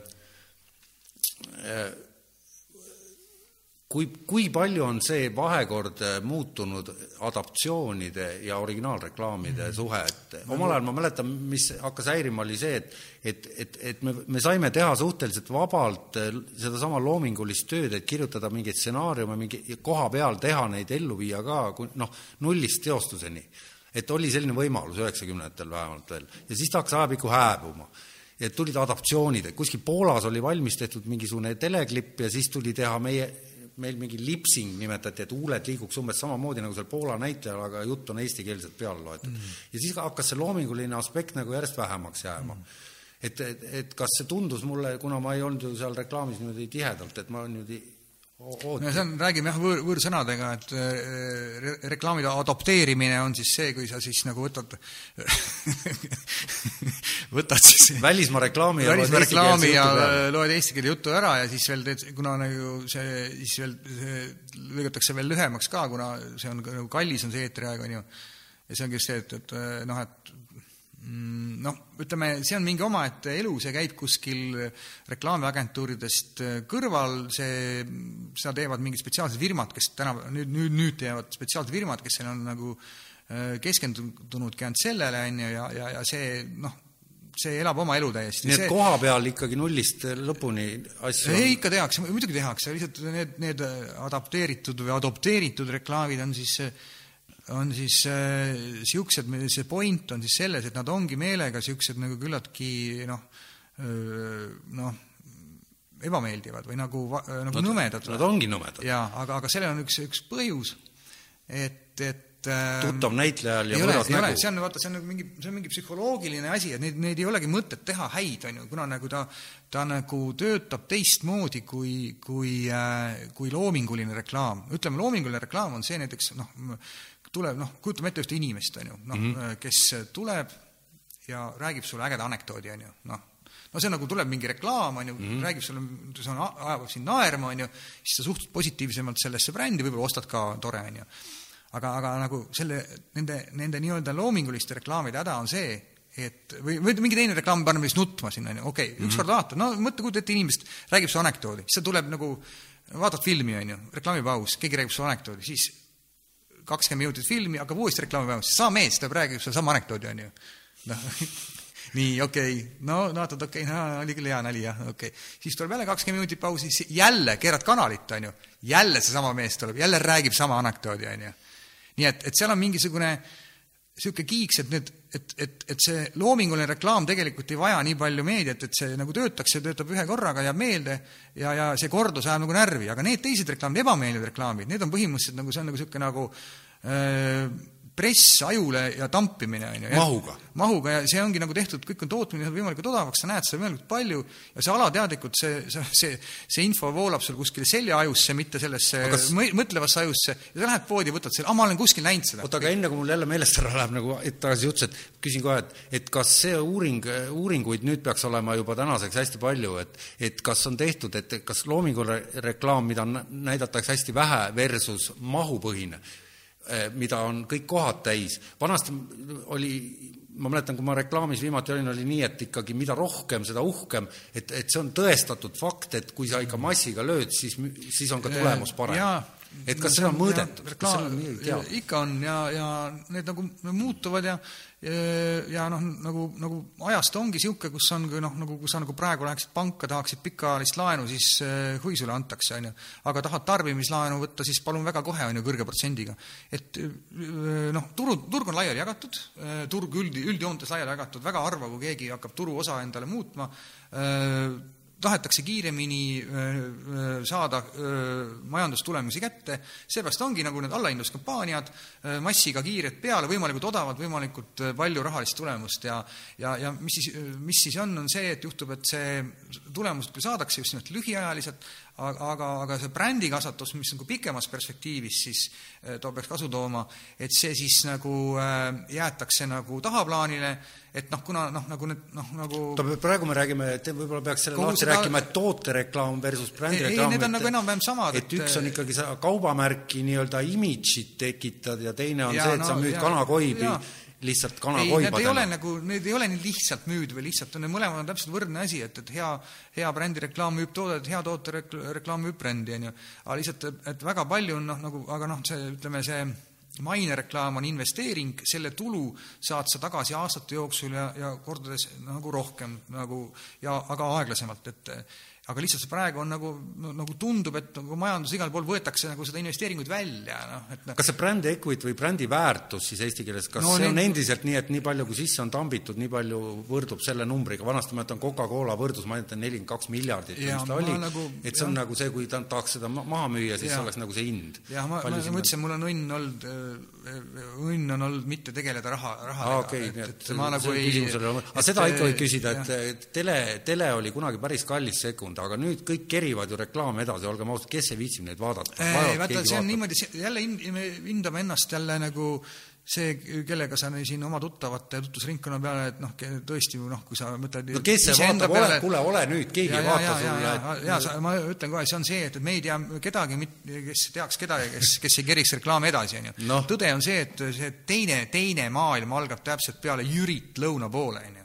kui, kui palju on see vahekord muutunud adaptatsioonide ja originaalreklaamide mm -hmm. suhe, et omal ajal ma mäletan, mis hakkas häirima, oli see, et et, et, et me, me saime teha suhteliselt vabalt sedasama loomingulist tööd, et kirjutada mingeid stsenaariume, mingi koha peal teha neid ellu viia ka, noh, nullist teostuseni et oli selline võimalus üheksakümnendatel vähemalt veel ja siis ta hakkas ajapikku hääbuma. et tulid adaptatsioonid, et kuskil Poolas oli valmis tehtud mingisugune teleklipp ja siis tuli teha meie, meil mingi lipsing nimetati, et huuled liiguks umbes samamoodi nagu seal Poola näitlejal, aga jutt on eestikeelselt peale loetud mm. -hmm. ja siis hakkas see loominguline aspekt nagu järjest vähemaks jääma mm. -hmm. et, et, et kas see tundus mulle, kuna ma ei olnud ju seal reklaamis niimoodi tihedalt, et ma niimoodi no see on, räägime jah, võõr, võõrsõnadega, et re, reklaamide adopteerimine on siis see, kui sa siis nagu võtad võtad siis välismaa reklaami ja välismaa reklaami ja loed eesti keele juttu ära ja siis veel teed, kuna nagu see, siis veel lõigatakse veel lühemaks ka, kuna see on nagu kallis on see eetriaeg, on ju. ja see ongi just see, et, et noh, et noh, ütleme, see on mingi omaette elu, see käib kuskil reklaamiagentuuridest kõrval, see, seda teevad mingid spetsiaalsed firmad, kes täna, nüüd, nüüd, nüüd teevad spetsiaalsed firmad, kes on nagu äh, keskendunudki ainult sellele, on ju, ja, ja, ja see noh, see elab oma elu täiesti. nii et see... koha peal ikkagi nullist lõpuni asju ei, ikka tehakse, muidugi tehakse, lihtsalt need, need adapteeritud või adopteeritud reklaamid on siis äh, on siis niisugused äh,, see point on siis selles, et nad ongi meelega niisugused nagu küllaltki noh, noh, ebameeldivad või nagu, nagu nad, nõmedad. Nad ongi nõmedad. jaa, aga, aga sellel on üks, üks põhjus, et, et äh, tuttav näitlejal ja võõras nägu. see on, vaata, see on nagu mingi, see on mingi psühholoogiline asi, et neid, neid ei olegi mõtet teha häid, on ju, kuna nagu ta, ta nagu töötab teistmoodi kui, kui, äh, kui loominguline reklaam. ütleme, loominguline reklaam on see näiteks, noh, tuleb, noh, kujutame ette ühte inimest, on ju, noh mm, -hmm. kes tuleb ja räägib sulle ägeda anekdoodi, on ju, noh, no see nagu tuleb mingi reklaam, on ju mm, -hmm. räägib sulle, see on, ajab sind naerma, on ju, siis sa suhtud positiivsemalt sellesse brändi, võib-olla ostad ka, tore, on ju. aga, aga nagu selle, nende, nende nii-öelda loominguliste reklaamide häda on see, et või, või mingi teine reklaam paneb meist nutma sinna, on ju, okei okay, mm -hmm., ükskord vaatad, no mõtle, kujuta ette inimest, räägib su anekdoodi, siis ta tuleb nagu, vaatad filmi, on ju, reklaamipaus, keegi räägib su anekdoodi, siis kakskümmend minutit filmi, hakkab uuesti reklaami päevast, sama mees tuleb, räägib sulle sama anekdoodi, on ju. noh, nii, okei okay., no vaatad, okei okay,, no oli küll hea nali, jah, okei okay.. siis tuleb jälle kakskümmend minutit pausi, siis jälle keerad kanalit, on ju. jälle seesama mees tuleb, jälle räägib sama anekdoodi, on ju. nii et, et seal on mingisugune niisugune kiiks, et nüüd, et, et, et see loominguline reklaam tegelikult ei vaja nii palju meediat, et see nagu töötaks, see töötab ühe korraga, jääb meelde ja, ja see kordus ajab nagu närvi, aga need teised reklaamid, ebameeldivad reklaamid, need on põhimõtteliselt nagu, see on nagu niisugune nagu äh, press ajule ja tampimine, on ju. mahuga. mahuga ja see ongi nagu tehtud, kõik on tootmine võimalikult odavaks, sa näed seda võimalikult palju ja see alateadlikult, see, see, see, see info voolab sul kuskile seljaajusse, mitte sellesse kas... mõtlevasse ajusse ja sa lähed poodi, võtad selle, aa, ma olen kuskil näinud seda. oota, aga enne kui mul jälle meelest ära läheb nagu, et tagasi jutus, et küsin kohe, et, et kas see uuring, uuringuid nüüd peaks olema juba tänaseks hästi palju, et et kas on tehtud, et kas loominguline reklaam, mida näidatakse hästi vähe versus mahupõhine, mida on kõik kohad täis, vanasti oli ma mäletan, kui ma reklaamis viimati olin, oli nii, et ikkagi mida rohkem, seda uhkem, et, et see on tõestatud fakt, et kui sa ikka massiga lööd, siis, siis on ka tulemus parem. Et kas see on mõõdetud, kas seal on teada? ikka on ja, ja need nagu muutuvad ja ja noh, nagu, nagu ajast ongi niisugune, kus on noh, nagu kui sa nagu praegu läheksid panka, tahaksid pikaajalist laenu, siis eh, huvi sulle antakse, on ju. aga tahad tarbimislaenu võtta, siis palun väga kohe, on ju, kõrge protsendiga. et eh, noh, turu, turg on laiali jagatud, eh, turg üld, üldjoontes laiali jagatud, väga harva, kui keegi hakkab turuosa endale muutma, tahetakse kiiremini saada majandustulemusi kätte, seepärast ongi nagu need allahindluskampaaniad, massiga kiired peale, võimalikult odavad, võimalikult palju rahalist tulemust. Ja ja, ja mis siis, mis siis on, on see, et juhtub, et see tulemus küll saadakse just nimelt lühiajaliselt, aga, aga, aga see brändikasvatus, mis nagu pikemas perspektiivis siis too peaks kasu tooma, et see siis nagu jäetakse nagu tahaplaanile, et noh, kuna noh, nagu need noh, nagu praegu me räägime, et võib-olla peaks selle lahti seda... rääkima, et tootereklaam versus brändireklaam. ei, need on nagu enam-vähem samad. et üks on ikkagi sa kaubamärki nii-öelda imidžit tekitad ja teine on ja, see, et no, sa müüd kanakoibi lihtsalt kanakoibadena. Need ei ole nagu, need ei ole nii lihtsalt müüd või lihtsalt, need mõlemad on täpselt võrdne asi, et, et hea, hea brändireklaam müüb toodet, hea tootereklaam müüb brändi, on ju. aga lihtsalt, et väga palju on noh, nagu, aga noh, see, ütleme, see mainereklaam on investeering, selle tulu saad sa tagasi aastate jooksul ja, ja kordades nagu rohkem nagu ja aga aeglasemalt, et aga lihtsalt praegu on nagu, nagu tundub, et nagu majandus igal pool võetakse nagu seda investeeringut välja, noh, et noh. kas see brand equity või brändi väärtus siis eesti keeles, kas no, see on need... endiselt nii, et nii palju, kui sisse on tambitud, nii palju võrdub selle numbriga, vanasti ma mäletan Coca-Cola võrdus, ma mäletan nelikümmend kaks miljardit, mis ta oli nagu,, et see on jah. nagu see, kui ta tahaks seda maha müüa, siis ja. oleks nagu see hind. jah, ma, ma, ma ütlesin, mul on õnn olnud, õnn on olnud mitte tegeleda raha, rahaga ah,. Okay, et, et, et ma nagu ei aga seda ikka võib küsida, et tele, tele oli kunagi päris kallis sekund, aga nüüd kõik kerivad ju reklaame edasi, olgem ausad, kes ei viitsi neid vaadata? vaata, see on niimoodi, jälle me hindame ennast jälle nagu see, kellega sa siin oma tuttavate tutvusringkonna peale, et noh, tõesti noh, kui sa mõtled no kes see vaatab, ole, kuule, ole nüüd, keegi ja, ei vaata sulle. ja, ja ma ütlen kohe, see on see, et, et me ei tea kedagi, kes teaks kedagi, kes, kes ei keriks reklaami edasi, on ju. Tõde on see, et see teine, teine maailm algab täpselt peale Jürit lõuna poole, on ju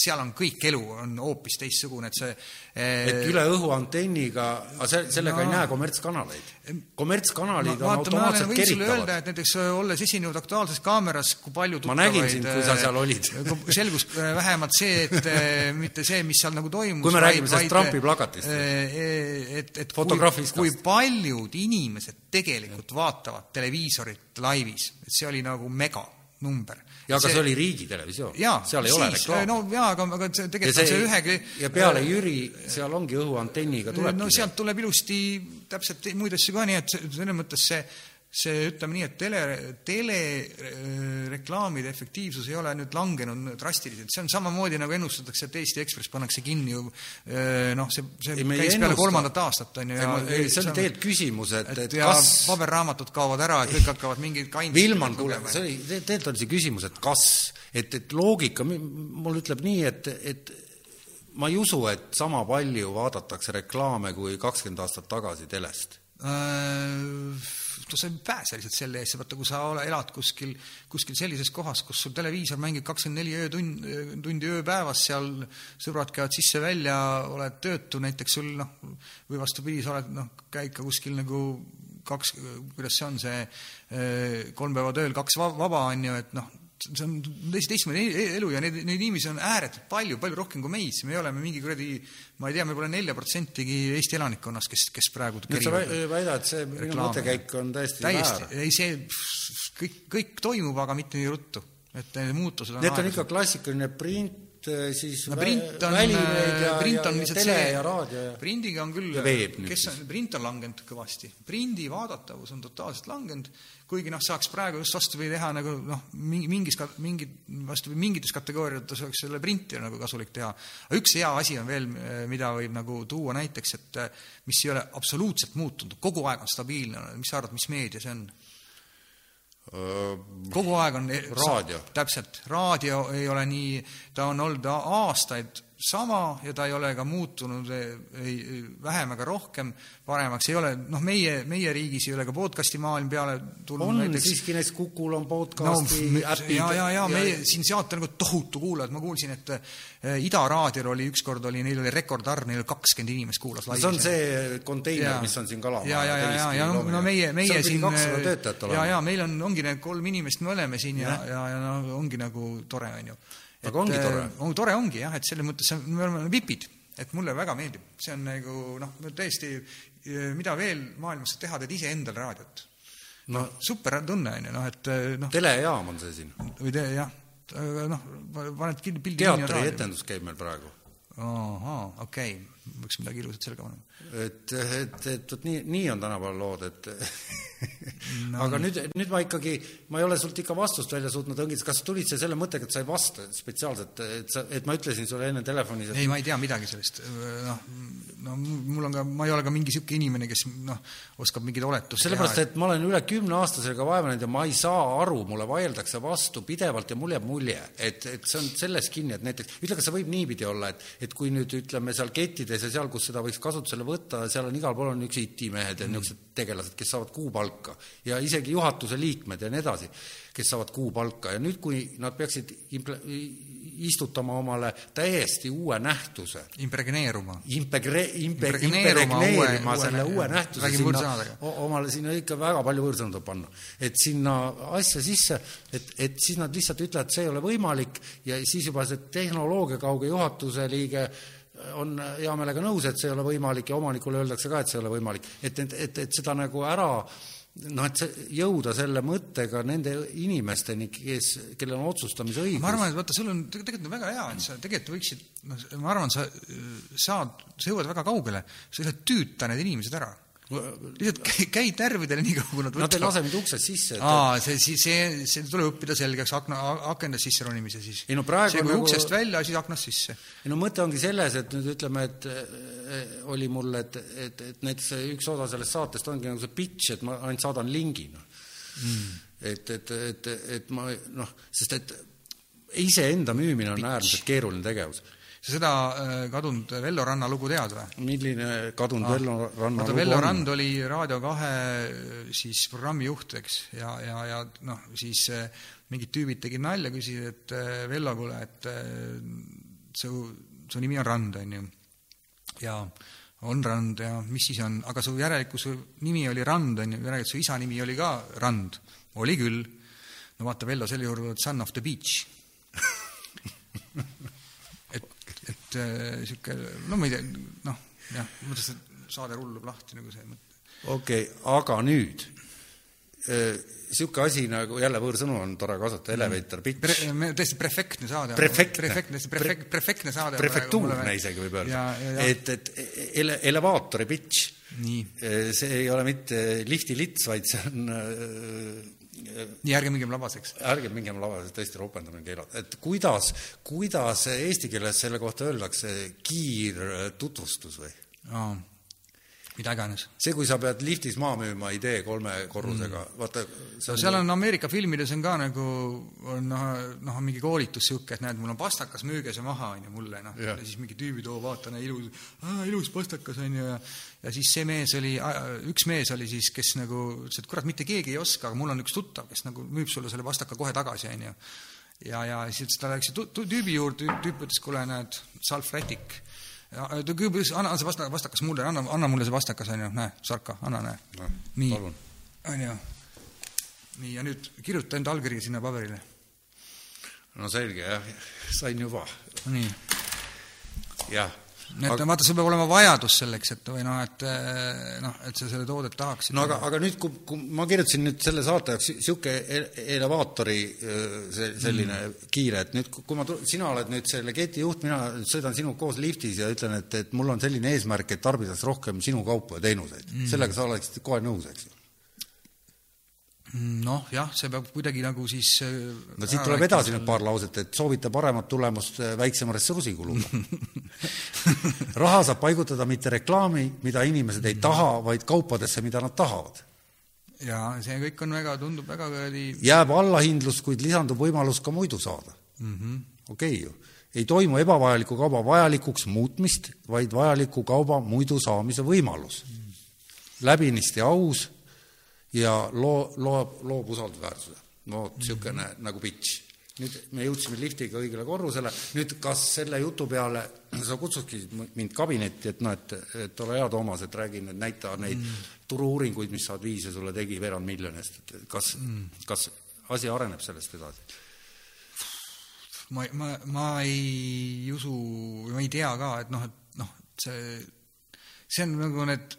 seal on kõik elu on hoopis teistsugune, et see eh, et üle õhu antenniga, aga see, sellega no, ei näe kommertskanaleid. kommertskanalid on automaatselt keritavad. öelda, et näiteks eh, olles esinenud Aktuaalses Kaameras, kui palju ma nägin sind, kui sa seal olid selgus vähemalt see, et mitte see, mis seal nagu toimus, kui me räägime sellest Trumpi plakatist. et, et kui, kui paljud inimesed tegelikult vaatavad televiisorit laivis, et see oli nagu mega number ja aga see, see oli riigitelevisioon, seal ei siis, ole reklaami. no jaa, aga, aga see tegelikult see, on see ühegi ja peale Jüri, seal ongi õhuantenniga tulebki no sealt tuleb ilusti täpselt muid asju ka, nii et selles mõttes see see, ütleme nii, et tele, telereklaamide efektiivsus ei ole nüüd langenud drastiliselt, see on samamoodi, nagu ennustatakse, et Eesti Ekspress pannakse kinni ju noh, see, see ei, käis peale kolmandat aastat, on ju. ei, see on tegelikult küsimus, et, et, et kas paberraamatud kaovad ära, et kõik hakkavad mingeid kaint Vilman, kuule, see oli, tegelikult oli see küsimus, et kas, et, et loogika mul ütleb nii, et, et ma ei usu, et sama palju vaadatakse reklaame kui kakskümmend aastat tagasi telest. Äh sa ei pääse lihtsalt selle eest, vaata kui sa ole, elad kuskil, kuskil sellises kohas, kus sul televiisor mängib kakskümmend neli öötund, tundi ööpäevas, seal sõbrad käivad sisse-välja, oled töötu näiteks sul noh, või vastupidi, sa oled noh, käid ka kuskil nagu kaks, kuidas see on, see kolm päeva tööl, kaks vaba, on ju, et noh, see on täiesti teistmoodi e-, elu ja neid, neid inimesi on ääretult palju, palju rohkem kui meid, me oleme mingi kuradi, ma ei tea, me pole nelja protsentigi Eesti elanikkonnast, kes, kes praegu nüüd sa väidad, see minu mõttekäik on täiesti täiesti, ei see, kõik, kõik toimub, aga mitte nii ruttu, et need muutused on Need on ikka klassikaline print, äh, siis no print on, välimeedia print ja, on ja lihtsalt tele see, ja raadio ja prindiga on küll, ja kes on, print on langenud kõvasti. prindi vaadatavus on totaalselt langenud, kuigi noh, saaks praegu just vastupidi teha nagu noh, mingis, mingi, vastupidi, mingites kategooriates oleks selle printi nagu kasulik teha. aga üks hea asi on veel, mida võib nagu tuua näiteks, et mis ei ole absoluutselt muutunud, kogu aeg on stabiilne, mis sa arvad, mis meedia see on? Kogu aeg on raadio. täpselt, raadio ei ole nii, ta on olnud aastaid sama ja ta ei ole ka muutunud ei, vähem ega rohkem paremaks, ei ole, noh, meie, meie riigis ei ole ka podcasti maailm peale tulnud on näiteks. siiski näiteks Kukul on podcasti no, äpid. ja, ja, ja meie siin saate nagu tohutu kuulajad, ma kuulsin, et äh, Ida raadiol oli ükskord oli, neil oli rekordarv, neil oli kakskümmend inimest kuulas laivis. see on see konteiner, mis on siin Kalamaja. ja, ja, ja, ja, ja no, no meie, meie siin ja, ja meil on, ongi need kolm inimest, me oleme siin ja, ja, ja, ja no ongi nagu tore, on ju aga ongi tore? Äh, on tore ongi jah, et selles mõttes me oleme vipid, et mulle väga meeldib, see on nagu noh, tõesti, mida veel maailmas teha, teed iseendale raadiot. no super tunne on ju, noh et noh. telejaam on see siin. või te jah, noh, paned pildi. teatrietendus käib meil praegu. ahaa, okei okay., võiks midagi ilusat selga panna. Et, et, et vot nii, nii on tänapäeval lood, et no. aga nüüd, nüüd ma ikkagi, ma ei ole sult ikka vastust välja suutnud õngitseda, kas tulid sa selle mõttega, et sa ei vasta spetsiaalselt, et sa, et ma ütlesin sulle enne telefonis et... ei, ma ei tea midagi sellest, noh, no mul on ka, ma ei ole ka mingi niisugune inimene, kes noh, oskab mingeid oletusi sellepärast, et ma olen üle kümne aasta sellega vaeva näinud ja ma ei saa aru, mulle vaieldakse vastu pidevalt ja mul jääb mulje, et, et see on selles kinni, et näiteks, ütle, kas see võib niipidi olla, et, et kui nüüd ütleme seal kettides ja seal, kus seda võiks kasutusele võtta, seal on igal pool on niisugused IT-mehed ja niisugused tegelased, kes saavad kuupalka ja isegi juhatuse liikmed ja nii edasi, kes saavad kuupalka ja nüüd, kui nad peaksid imple-, istutama omale täiesti uue nähtuse. impregneeruma. Impegre-, impe-, impregneerima selle uue, uue nähtuse sinna, omale sinna ikka väga palju võõrsõnu tuleb panna. et sinna asja sisse, et, et siis nad lihtsalt ütlevad, see ei ole võimalik ja siis juba see tehnoloogiakauge juhatuse liige on hea meelega nõus, et see ei ole võimalik ja omanikule öeldakse ka, et see ei ole võimalik. et, et, et, et seda nagu ära noh, et see, jõuda selle mõttega nende inimesteni, kes, kellel on otsustamise õigus. ma arvan, et vaata, sul on tegelikult on väga hea, et sa tegelikult võiksid, noh, ma arvan, sa saad, sa jõuad väga kaugele, sa lihtsalt tüüta need inimesed ära lihtsalt käid närvidele nii kaua, kui nad võtavad. Nad ei lase mind uksest sisse. aa, see, see, see, see tuleb õppida selgeks akna, akendest sisse ronimise siis. ei no praegu see, kui nagu... uksest välja, siis aknast sisse. ei no mõte ongi selles, et nüüd ütleme, et äh, oli mul, et, et, et näiteks üks osa sellest saatest ongi nagu see pitch, et ma ainult saadan lingi, noh mm.. et, et, et, et ma noh, sest et iseenda müümine on pitch. äärmiselt keeruline tegevus sa seda äh, kadunud Vello Ranna lugu tead või? milline kadunud ah, Vello Ranna lugu Vello on? Rand oli Raadio kahe äh, siis programmijuht, eks, ja, ja, ja noh, siis äh, mingid tüübid tegid nalja, küsisid, et Vello, kuule, et su, su nimi on Rand, on ju. ja on Rand ja mis siis on, aga su järelikult su nimi oli Rand, on ju, järelikult su isa nimi oli ka Rand. oli küll. no vaata, Vello sel juhul son of the beach niisugune, äh, no ma ei tea, noh, jah, mõtles, et saade rullub lahti nagu see mõte. okei okay,, aga nüüd niisugune äh, asi nagu jälle võõrsõnu on tore kasutada, elevator pitch Pre,. tõesti prefektne saade. prefektne. prefektne, prefekt, prefektne saade. prefektuurne isegi võib öelda. et, et ele-, elevaatori pitch. Äh, see ei ole mitte lifti lits, vaid see on nii, ärge mingem labaseks. ärge mingem labaseks, tõesti ropendamine keelatud. et kuidas, kuidas eesti keeles selle kohta öeldakse, kiirtutvustus või? Mida iganes. see, kui sa pead liftis maha müüma idee kolme korrusega mm., vaata no seal on Ameerika filmides on ka nagu on noh, noh, mingi koolitus niisugune, et näed, mul on pastakas, müüge see maha, on ju, mulle, noh, ja siis mingi tüübid, oo, vaata, näe, ilus, ilus pastakas, on ju, ja ja siis see mees oli, üks mees oli siis, kes nagu ütles, et kurat, mitte keegi ei oska, aga mul on üks tuttav, kes nagu müüb sulle selle pastaka kohe tagasi, on ju. ja, ja siis ta läks tüübi juurde, tüüp ütles, kuule, näed, Salf Rätik ja ta küsis, anna, see vastakas, vastakas mulle, anna, anna mulle see vastakas, on ju, näe, Sarka, anna, näe nii, on ju. nii, ja nüüd kirjuta enda allkiri sinna paberile. no selge, jah, sain juba. nii. jah, et aga... vaata, sul peab olema vajadus selleks, et või noh, et noh, et sa selle toodet tahaksid. no aga, aga nüüd, kui, kui ma kirjutasin nüüd selle saate jaoks niisugune elevaatori see, selline mm. kiire, et nüüd, kui ma, sina oled nüüd selle keti juht, mina sõidan sinuga koos liftis ja ütlen, et, et mul on selline eesmärk, et tarbitakse rohkem sinu kaupu ja teenuseid mm.. sellega sa oleksid kohe nõus, eks ju? Noh, jah, see peab kuidagi nagu siis äh, no siit tuleb edasi nüüd paar lauset, et soovite paremat tulemust äh, väiksema ressursikuluga raha saab paigutada mitte reklaami, mida inimesed ei taha, vaid kaupadesse, mida nad tahavad. ja see kõik on väga, tundub väga kuradi jääb allahindlus, kuid lisandub võimalus ka muidu saada mm -hmm.. okei okay, ju. ei toimu ebavajaliku kauba vajalikuks muutmist, vaid vajaliku kauba muidu saamise võimalus. läbinisti aus ja loo, loob, loob usaldusväärsuse. no niisugune mm -hmm. nagu pitch. nüüd me jõudsime liftiga õigele korrusele, nüüd kas selle jutu peale sa kutsuksid mind kabinetti, et noh, et, et ole hea, Toomas, et räägi nüüd, näita neid mm. turu-uuringuid, mis Saad Viise sulle tegi veerand miljonist, et kas mm., kas asi areneb sellest edasi? ma, ma, ma ei usu, ma ei tea ka, et noh, et noh, see, see on nagu need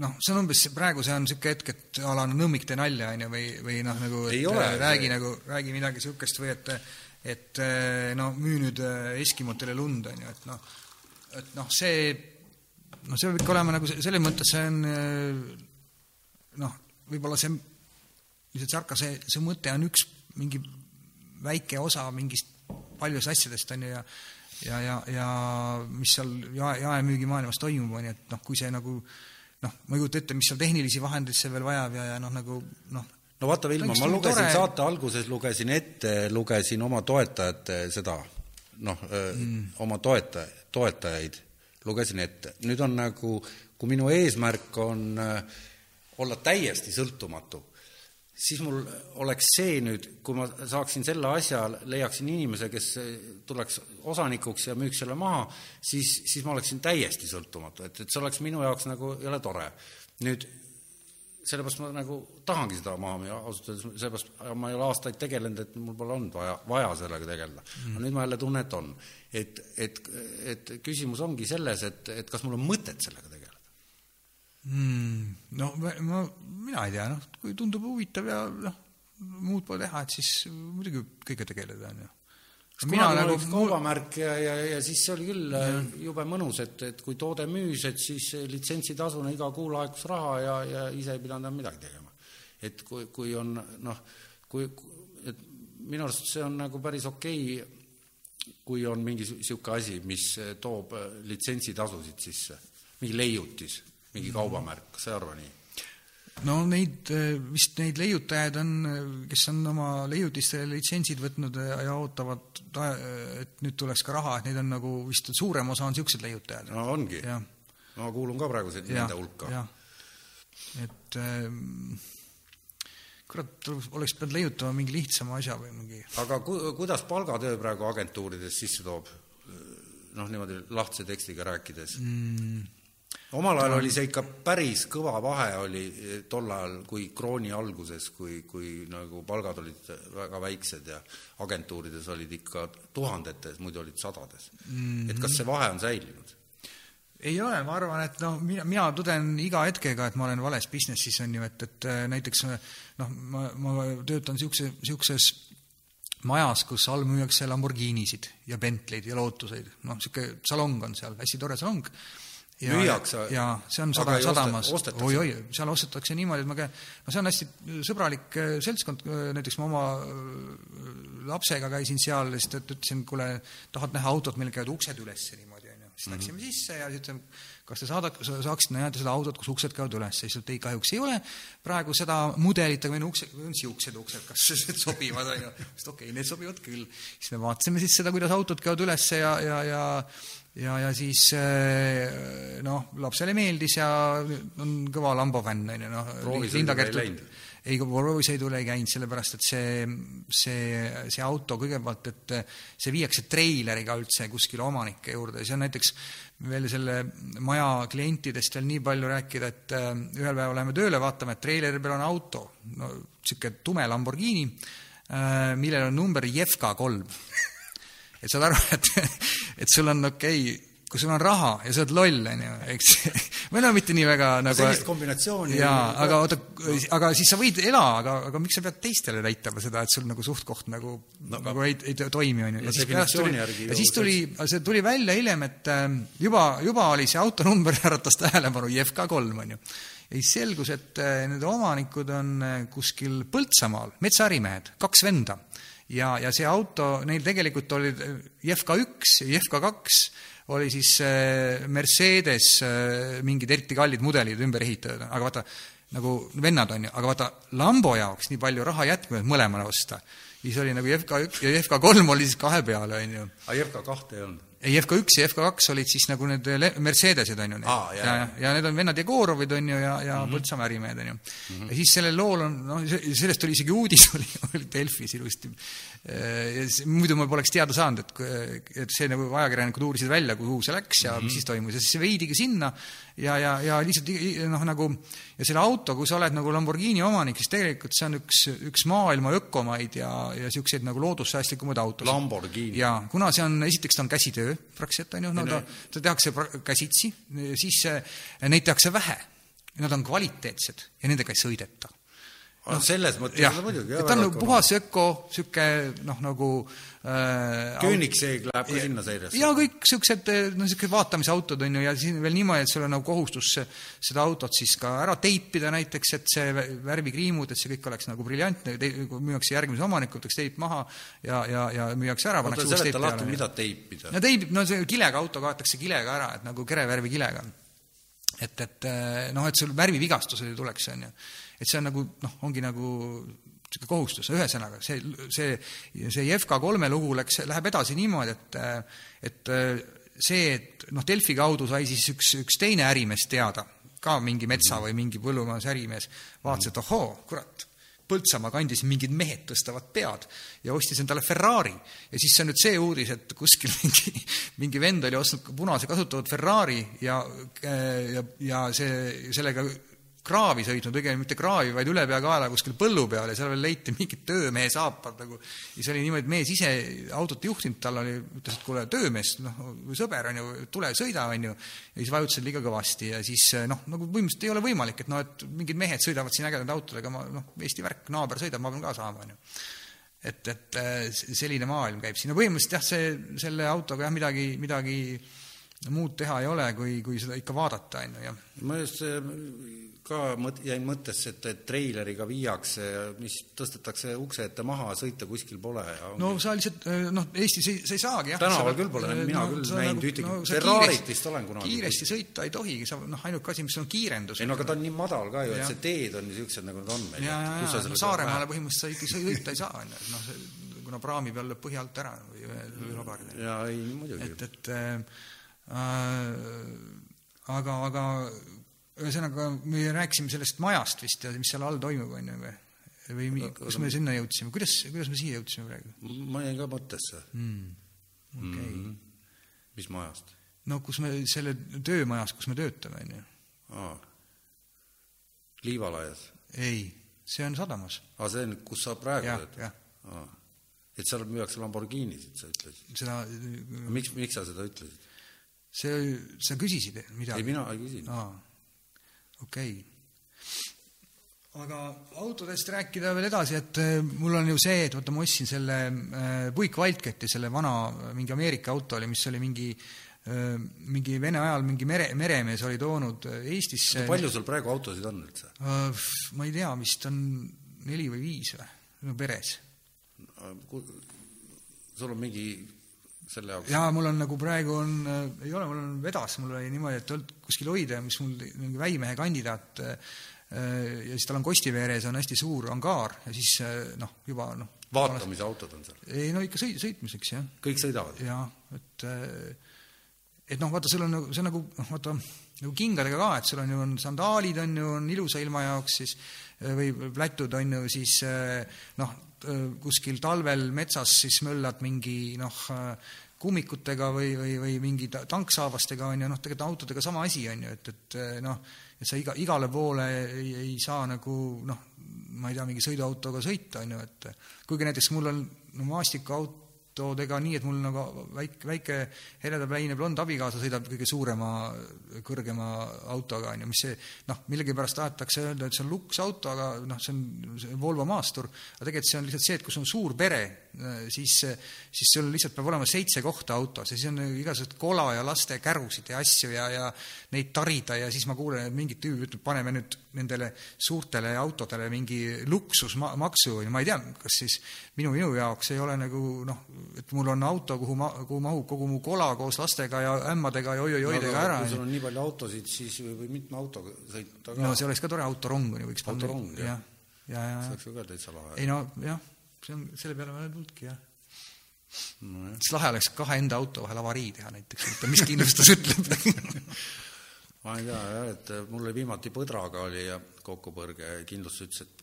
noh, see on umbes, praegu see on niisugune hetk, et a la nõmmik tee nalja, on ju, või, või noh, nagu et ole, räägi see... nagu, räägi midagi niisugust või et et no müü nüüd Eskimotele lund, on ju, et noh, et noh, see, noh, see peab ikka olema nagu selles mõttes, see on noh, võib-olla see, lihtsalt Sarka, see, see mõte on üks mingi väike osa mingist paljudest asjadest, on ju, ja ja, ja, ja mis seal jae, jaemüügimaailmas toimub, on ju, et noh, kui see nagu äh, noh, ma ei kujuta ette, mis seal tehnilisi vahendeid see veel vajab ja, ja noh, nagu noh, no vaata, Vilma, ma lugesin tore... saate alguses, lugesin ette, lugesin oma toetajate seda noh mm., oma toeta-, toetajaid lugesin ette. nüüd on nagu, kui minu eesmärk on olla täiesti sõltumatu, siis mul oleks see nüüd, kui ma saaksin selle asja, leiaksin inimese, kes tuleks osanikuks ja müüks selle maha, siis, siis ma oleksin täiesti sõltumatu, et, et see oleks minu jaoks nagu jõle tore. nüüd sellepärast ma nagu tahangi seda maha müüa, ausalt öeldes, sellepärast ma ei ole aastaid tegelenud, et mul pole olnud vaja, vaja sellega tegeleda mm.. aga nüüd ma jälle tunnen, et on. et, et, et küsimus ongi selles, et, et kas mul on mõtet sellega tegeleda mm,? No ma, mina ei tea, noh, kui tundub huvitav ja noh, muud pole teha, et siis muidugi kõige tegeleda, on ju mina nagu kaubamärk ja, ja, ja siis see oli küll ja. Äh, jube mõnus, et, et kui toode müüs, et siis litsentsitasuna iga kuu laekus raha ja, ja ise ei pidanud enam midagi tegema. et kui, kui on noh, kui, et minu arust see on nagu päris okei okay,, kui on mingi niisugune asi, mis toob litsentsitasusid sisse, mingi leiutis mingi kaubamärk, kas sa ei arva nii? No neid, vist neid leiutajaid on, kes on oma leiutistele litsentsid võtnud ja ootavad, et nüüd tuleks ka raha, et neid on nagu vist suurem osa on niisugused leiutajad. no ongi. ma kuulun ka praegu nende hulka. et kurat, oleks pidanud leiutama mingi lihtsama asja või mingi aga ku-, kuidas palgatöö praegu agentuurides sisse toob? noh, niimoodi lahtise tekstiga rääkides mm omal ajal oli see ikka päris kõva vahe oli eh, tol ajal, kui krooni alguses, kui, kui nagu palgad olid väga väiksed ja agentuurides olid ikka tuhandetes, muidu olid sadades mm. -hmm. et kas see vahe on säilinud? ei ole, ma arvan, et noh, mina, mina tõden iga hetkega, et ma olen vales business'is, on ju, et, et eh, näiteks noh, ma, ma töötan niisuguse, niisuguses majas, kus all müüakse Lamborghinisid ja Bentley'd ja Lotuseid, noh, niisugune salong on seal, hästi tore salong müüakse? jaa, see on sada, sadamas. oi-oi, seal ostetakse niimoodi, et ma käin, no see on hästi sõbralik äh, seltskond, äh, näiteks ma oma äh, lapsega käisin seal siis ütlesin, kuule, tahad näha autot, meil käivad uksed üles niimoodi, on ju. siis läksime mm -hmm. sisse ja siis ütlesime, kas te saada, saaksite näidata seda autot, kus uksed käivad üles, siis ütles, et ei, kahjuks ei ole praegu seda mudelit, aga meil on uksed, on siuksed uksed, kas need sobivad, on ju. siis okei okay,, need sobivad küll. siis me vaatasime siis seda, kuidas autod käivad üles ja, ja, ja ja, ja siis eh, noh, lapsele meeldis ja on kõva Lambo fänn, on ju, noh. proovisõidule ei läinud? ei, proovisõidule ei käinud, sellepärast et see, see, see auto kõigepealt, et see viiakse treileriga üldse kuskile omanike juurde, see on näiteks veel selle maja klientidest veel nii palju rääkida, et eh, ühel päeval läheme tööle, vaatame, et treileri peal on auto, no niisugune tume Lamborghini, eh, millel on number Jevka kolm et saad aru, et, et sul on okei okay,, kui sul on raha ja sa oled loll, on ju, eks või no mitte nii väga nagu sellist kombinatsiooni jaa, aga oota, aga siis sa võid elada, aga, aga miks sa pead teistele näitama seda, et sul nagu suht-koht nagu no,, nagu ei, ei toimi, on ju. ja siis tuli, ja siis tuli, see tuli välja hiljem, et äh, juba, juba oli see autonumber äratas tähelepanu, IFK kolm, on ju. ja siis selgus, et äh, need omanikud on äh, kuskil Põltsamaal, metsaärimehed, kaks venda ja, ja see auto, neil tegelikult olid IFK üks ja IFK kaks oli siis äh, Mercedes äh, mingid eriti kallid mudelid ümber ehitatud, aga vaata, nagu vennad on ju, aga vaata, Lambo jaoks nii palju raha jätkunud mõlemale osta. siis oli nagu FK üks ja FK kolm oli siis kahe peale, on ju. aga FK kahte ei olnud? Ei, FK1 ja FK2 olid siis nagu need Mercedesed, on ju. ja, ja, ja need on vennad Jegorovid, on ju, ja, ja mm -hmm. Põltsamaa ärimehed, on ju mm. -hmm. ja siis sellel lool on, noh, sellest oli isegi uudis, oli, oli Delfis ilusti. Äh, muidu ma poleks teada saanud, et, et see nagu ajakirjanikud uurisid välja, kuhu see läks ja mm -hmm. mis siis toimus ja siis see veidigi sinna ja, ja, ja lihtsalt noh, nagu ja selle auto, kui sa oled nagu Lamborghini omanik, siis tegelikult see on üks, üks maailma ökomaid ja, ja niisuguseid nagu loodussäästlikumaid autosid. Lamborghini. jaa, kuna see on, esiteks ta on käsitöö praktiliselt, on ju, no ta, ta tehakse käsitsi, siis neid tehakse vähe. Nad on kvaliteetsed ja nendega ei sõideta no selles mõttes jah, muidugi, ta on nagu puhas öko, niisugune noh, nagu äh, Köönigseeg läheb ka sinna seiresse? jaa, kõik niisugused, no niisugused vaatamisautod on ju, ja siin veel niimoodi, et sul on nagu kohustus seda autot siis ka ära teipida näiteks, et see värvikriimud, et see kõik oleks nagu briljantne, müüakse järgmise omanikult, võtaks teip maha ja, ja, ja müüakse ära, pannakse uus teip peale. mida teipida? no teip, no see kilega auto kaetakse kilega ära, et nagu kerevärvi kilega. et, et noh, et sul värvivigastused ei tuleks, on ju et see on nagu noh, ongi nagu niisugune kohustus, ühesõnaga see, see, see Jefka kolme lugu läks, läheb edasi niimoodi, et et see, et noh, Delfi kaudu sai siis üks, üks teine ärimees teada, ka mingi metsa või mingi põllumajandusärimees, vaatas, et ohoo, kurat, Põltsamaa kandis mingid mehed tõstavad pead ja ostis endale Ferrari. ja siis see on nüüd see uudis, et kuskil mingi, mingi vend oli ostnud punase kasutatud Ferrari ja, ja, ja see, sellega kraavi sõitnud, õigemini mitte kraavi, vaid ülepeakaela kuskil põllu peal ja seal veel leiti mingid töömehe saapad nagu. ja see oli niimoodi, et mees ise autot juhtinud, tal oli, ütles, et kuule, töömees, noh, sõber on ju, tule sõida, on ju. ja siis vajutasid liiga kõvasti ja siis noh, nagu põhimõtteliselt ei ole võimalik, et noh, et mingid mehed sõidavad siin ägedate autodega, ma noh, Eesti värk, naaber sõidab, ma pean ka saama, on ju et, et selline maailm käib siin, no põhimõtteliselt jah, see, selle autoga jah, midagi, midagi muud teha ei ole, kui, kui seda ikka vaadata, on ju, jah. ma just ka mõt-, jäin mõttesse, et, et treileriga viiakse, mis tõstetakse ukse ette maha, sõita kuskil pole ja no sa lihtsalt, noh, Eestis ei, sa ei saagi jah. tänaval küll pole, mina no, küll näinud nagu, ühtegi no,, Ferrarit vist olen kunagi. kiiresti sõita ei tohigi, sa noh, ainuke asi, mis on kiirendus. ei no aga ta on nii madal ka ju, et see teed on niisugused, nagu nad on meil. ja, ja, ja, no Saaremaale põhimõtteliselt sa ikka sõita ei saa, on ju, et noh, kuna praami peal lööb põhja alt ära või, või vabaga. jaa, ei muidugi. et, et äh, aga, aga ühesõnaga, me rääkisime sellest majast vist ja mis seal all toimub, on ju, või? või kus me sinna jõudsime, kuidas, kuidas me siia jõudsime praegu? ma jäin ka mõttesse mm.. okei okay. mm. -hmm. mis majast? no kus me, selle töömajas, kus me töötame, on ju. aa, Liivalaias? ei, see on sadamas. aa, see on, kus sa praegu ja, töötad? et seal müüakse Lamborghinisid, sa ütlesid? seda miks, miks sa seda ütlesid? see, sa küsisid midagi? ei, mina ei küsinud okei okay. aga autodest rääkida veel edasi, et äh, mul on ju see, et vaata, ma ostsin selle äh, Buick Wildcati, selle vana mingi Ameerika auto oli, mis oli mingi äh, mingi Vene ajal mingi mere, meremees oli toonud Eestisse palju sul praegu autosid on üldse? Ma ei tea, vist on neli või viis või, no peres. sul on mingi selle jaoks? jaa, mul on nagu praegu on, äh, ei ole, mul on vedas, mul oli niimoodi, et olnud kuskil hoida, mis mul mingi väimehe kandidaat äh, ja siis tal on Kostiveres on hästi suur angaar ja siis äh, noh, juba noh vaatamise autod on seal? ei no ikka sõit, sõitmiseks, jah. kõik sõidavad? jaa, et et noh, vaata, sul on nagu, see on nagu noh, vaata, nagu kingadega ka, et sul on ju, on sandaalid, on ju, on ilusa ilma jaoks siis või plätud, on ju, siis noh, kuskil talvel metsas siis möllad mingi noh, äh, kummikutega või, või, või mingi tanksaabastega, on ju, noh, tegelikult autodega sama asi, on ju, et, et äh, noh, et sa iga, igale poole ei, ei saa nagu noh, ma ei tea, mingi sõiduautoga sõita, on ju, et kuigi näiteks mul on no, maastikuauto tood ega nii, et mul nagu väike, väike heredapäine blond abikaasa sõidab kõige suurema, kõrgema autoga, on ju, mis see noh, millegipärast tahetakse öelda, et see on luksauto, aga noh, see on see Volvo maastur, aga tegelikult see on lihtsalt see, et kus on suur pere, siis, siis sul lihtsalt peab olema seitse kohta autos ja siis on igasugused kola ja laste kärusid ja asju ja, ja neid tarida ja siis ma kuulen, et mingid tüübid ütlevad, paneme nüüd nendele suurtele autodele mingi luksusmaksu. Või ma ei tea, kas siis minu, minu jaoks ei ole nagu noh, et mul on auto, kuhu ma, kuhu mahub kogu mu kola koos lastega ja ämmadega ja oi-oi-oidega no, ära. kui sul on nii palju autosid, siis võib mitme autoga sõita ka. no see oleks ka tore, autorong on ju, võiks autorong, jah. ja, ja, see oleks ju ka täitsa lahe. ei no jah, see on, selle peale ma olen tulnudki, jah no,. siis lahe oleks kahe enda auto vahel avarii teha näiteks, et mis kindlustus ütleb ma ei tea jah, et mul oli viimati põdraga oli ja kokkupõrge ja kindlustus ütles, et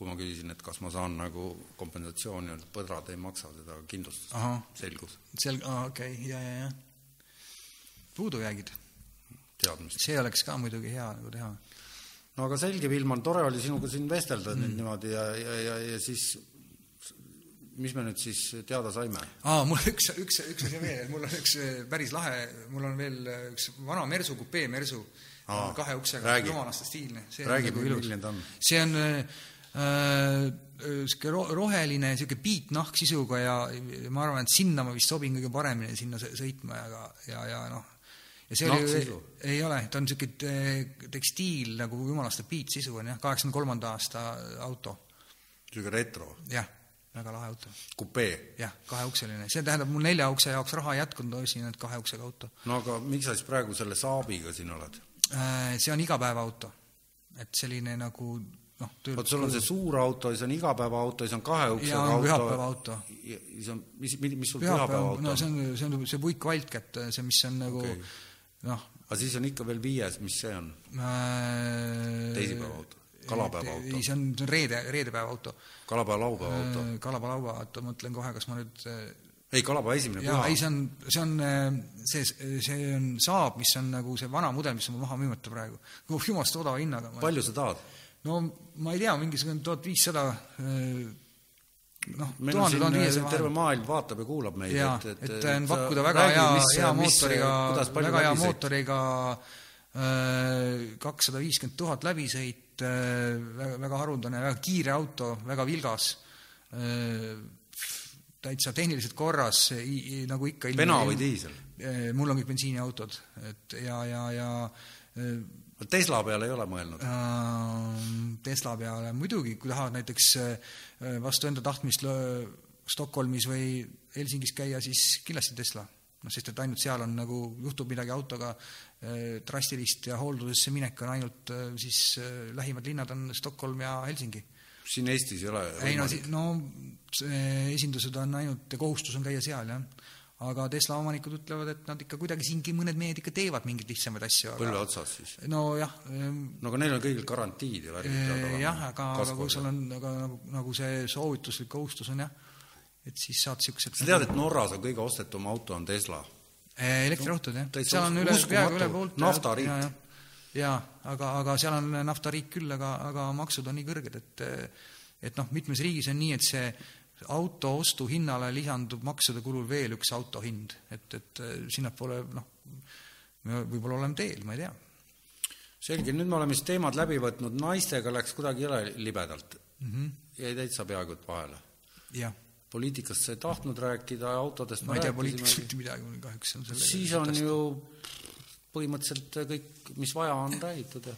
kui ma küsisin, et kas ma saan nagu kompensatsiooni, et põdrad ei maksa seda kindlustust, selgus. sel-, aa okei okay,, ja, ja, ja. puudujäägid. teadmist. see oleks ka muidugi hea nagu teha. no aga selge, Vilman, tore oli sinuga siin vestelda mm. nüüd niimoodi ja, ja, ja, ja siis mis me nüüd siis teada saime? aa, mul üks, üks, üks asi veel, mul on üks päris lahe, mul on veel üks vana Mersu, kupee Mersu, kahe uksega, jumalaste stiilne. räägi, nagu ta on? see on niisugune äh, roheline, niisugune piitnahksisuga ja ma arvan, et sinna ma vist sobin kõige paremini sinna sõitma ja, ja, ja noh, ja see oli, ei ole, ta on niisugune tekstiil nagu jumalaste piitsisu on jah, kaheksakümne kolmanda aasta auto. niisugune retro? jah väga lahe auto. kupee? jah, kaheukseline, see tähendab, mul nelja ukse jaoks raha ei jätkunud, ostsin ainult kahe uksega auto. no aga miks sa siis praegu selle Saabiga siin oled? Äh, see on igapäevaauto. et selline nagu noh, vot sul on see suur auto, siis on igapäevaauto, siis on kahe uksega auto. pühapäevaauto. siis on, mis, mis sul pühapäevaauto on? no see on, see on see Buick Wildcat, see, mis on nagu okay. noh. aga siis on ikka veel viies, mis see on äh,? teisipäevaauto kalapäeva auto? ei, see on, see on reede, reedepäeva auto. kalapäeva-laupäeva auto? Äh, kalapäeva-laupäeva auto, mõtlen kohe, kas ma nüüd äh, ei, kalapäeva esimene püha. ei, see on, see on, äh, see, see on Saab, mis on nagu see vana mudel, mis on maha müümata praegu. jumalast odava hinnaga. palju sa tahad? No ma ei tea, mingisugune tuhat viissada noh, tuhanded tuhat viiesada terve maailm vaatab ja kuulab meid. et, et, et pakkuda väga räägi, hea, hea mootoriga, väga hea mootoriga kakssada viiskümmend tuhat läbisõit, väga, väga haruldane, väga kiire auto, väga vilgas, täitsa tehniliselt korras, nagu ikka pena või diisel? mul on kõik bensiiniautod, et ja, ja, ja Tesla peale ei ole mõelnud? Tesla peale muidugi, kui tahavad näiteks vastu enda tahtmist Stockholmis või Helsingis käia, siis kindlasti Tesla. noh, sest et ainult seal on nagu, juhtub midagi autoga drastilist ja hooldusesse minek on ainult siis lähimad linnad on Stockholm ja Helsingi. siin Eestis ei ole ei no, no esindused on ainult kohustus on käia seal, jah aga Tesla omanikud ütlevad, et nad ikka kuidagi siingi mõned mehed ikka teevad mingeid lihtsamaid asju. põlve otsas siis? nojah. no aga neil on kõigil garantiid ja värgid peavad olema. jah, aga, aga kui sul on, aga nagu, nagu see soovituslik kohustus on jah, et siis saad niisugused sa tead, et Norras on kõige ostetum auto on Tesla? elektriautod jah, seal on üle, peaaegu üle poolt. naftariik. jaa, aga, aga seal on naftariik küll, aga, aga maksud on nii kõrged, et et noh, mitmes riigis on nii, et see auto ostuhinnale lisandub maksude kulul veel üks auto hind, et, et sinnapoole noh, me võib-olla oleme teel, ma ei tea. selge, nüüd me oleme siis teemad läbi võtnud, naistega läks kuidagi jõle libedalt mm. -hmm. jäi täitsa peaaegu et vahele. jah. poliitikast sa ei tahtnud rääkida, autodest ma ei tea poliitikast mitte midagi, mul kahjuks on selle siis on ju põhimõtteliselt kõik, mis vaja, on räägitud ja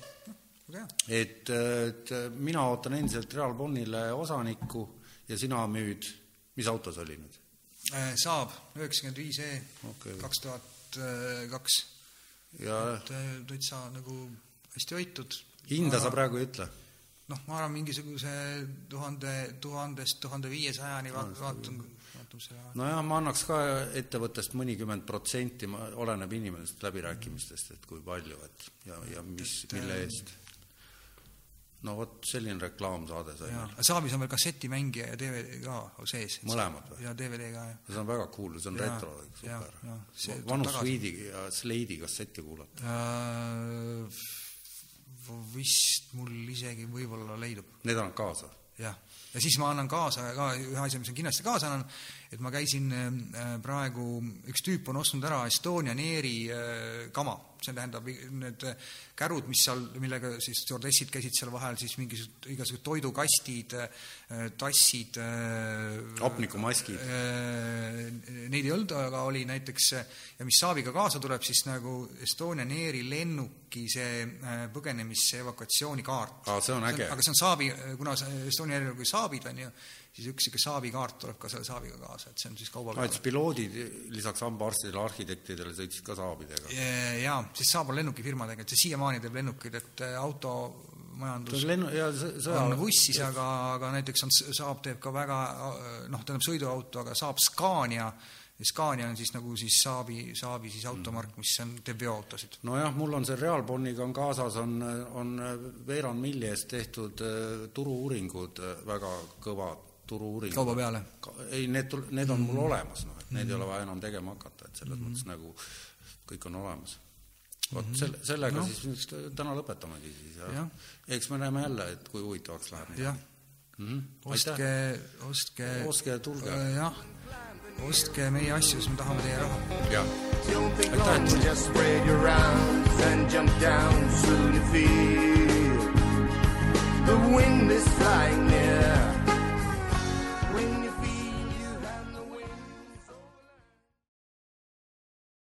et, et mina ootan endiselt Real Bonnile osanikku ja sina müüd, mis auto see oli nüüd? Saab üheksakümmend viis E kaks tuhat kaks. ja et täitsa nagu hästi hoitud. hinda sa praegu ei ütle? noh, ma arvan, mingisuguse tuhande, tuhandest tuhande viiesajani vaatan, vaatan, vaatan selle nojah, ma annaks ka ettevõttest mõnikümmend protsenti, oleneb inimesest läbirääkimistest, et kui palju, et ja, ja mis, mille eest no vot, selline reklaamsaade sai meil. Saabis on veel kassetimängija ja DVD ka sees. mõlemad või? ja DVD ka, jah. see on väga cool, see on ja, retro, super. vanu Slade'i ja Slade'i kassette kuulata äh,. vist mul isegi võib-olla leidub. Need annad kaasa? jah. ja siis ma annan kaasa ka ühe asja, mis ma kindlasti kaasa annan, et ma käisin äh, praegu, üks tüüp on ostnud ära Estonian Airi äh, kama see tähendab need kärud, mis seal, millega siis stjuardessid käisid seal vahel, siis mingisugused igasugused toidukastid, äh, tassid. Äh, hapnikumaskid. Äh, neid ei olnud, aga oli näiteks ja mis Saaviga kaasa tuleb, siis nagu Estonian Airi lennuki see põgenemis evakuatsioonikaart. aa, see on äge. aga see on Saabi, kuna Estonian Airil oli Saabid, on ju, siis üks niisugune saavikaart tuleb ka selle saaviga kaasa, et see on siis kauba peal. piloodid lisaks hambaarstidele, arhitektidele sõitsid ka saabidega? jaa, siis Saab on lennukifirma tegelikult, see siiamaani teeb lennukeid, et äh, automajandus lennu, ja on vussis, aga, aga näiteks on, Saab teeb ka väga noh, tähendab sõiduauto, aga Saab Scania, Scania on siis nagu siis Saabi, Saabi siis automark, mis on, teeb veoautosid. nojah, mul on see Realboniga on kaasas, on, on veerand milli eest tehtud äh, turu-uuringud äh, väga kõvad turu-uuringud. kauba peale? ei, need, need on mul olemas, noh, et need mm -hmm. ei ole vaja enam tegema hakata, et selles mm -hmm. mõttes nagu kõik on olemas. vot mm -hmm. selle, sellega no. siis täna lõpetamegi siis ja, ja. eks me näeme jälle, et kui huvitavaks läheb. jah mm -hmm. ostke, ostke ostke ja tulge äh,. jah, ostke meie asju, siis me tahame teie raha. jah, aitäh. The wind is flying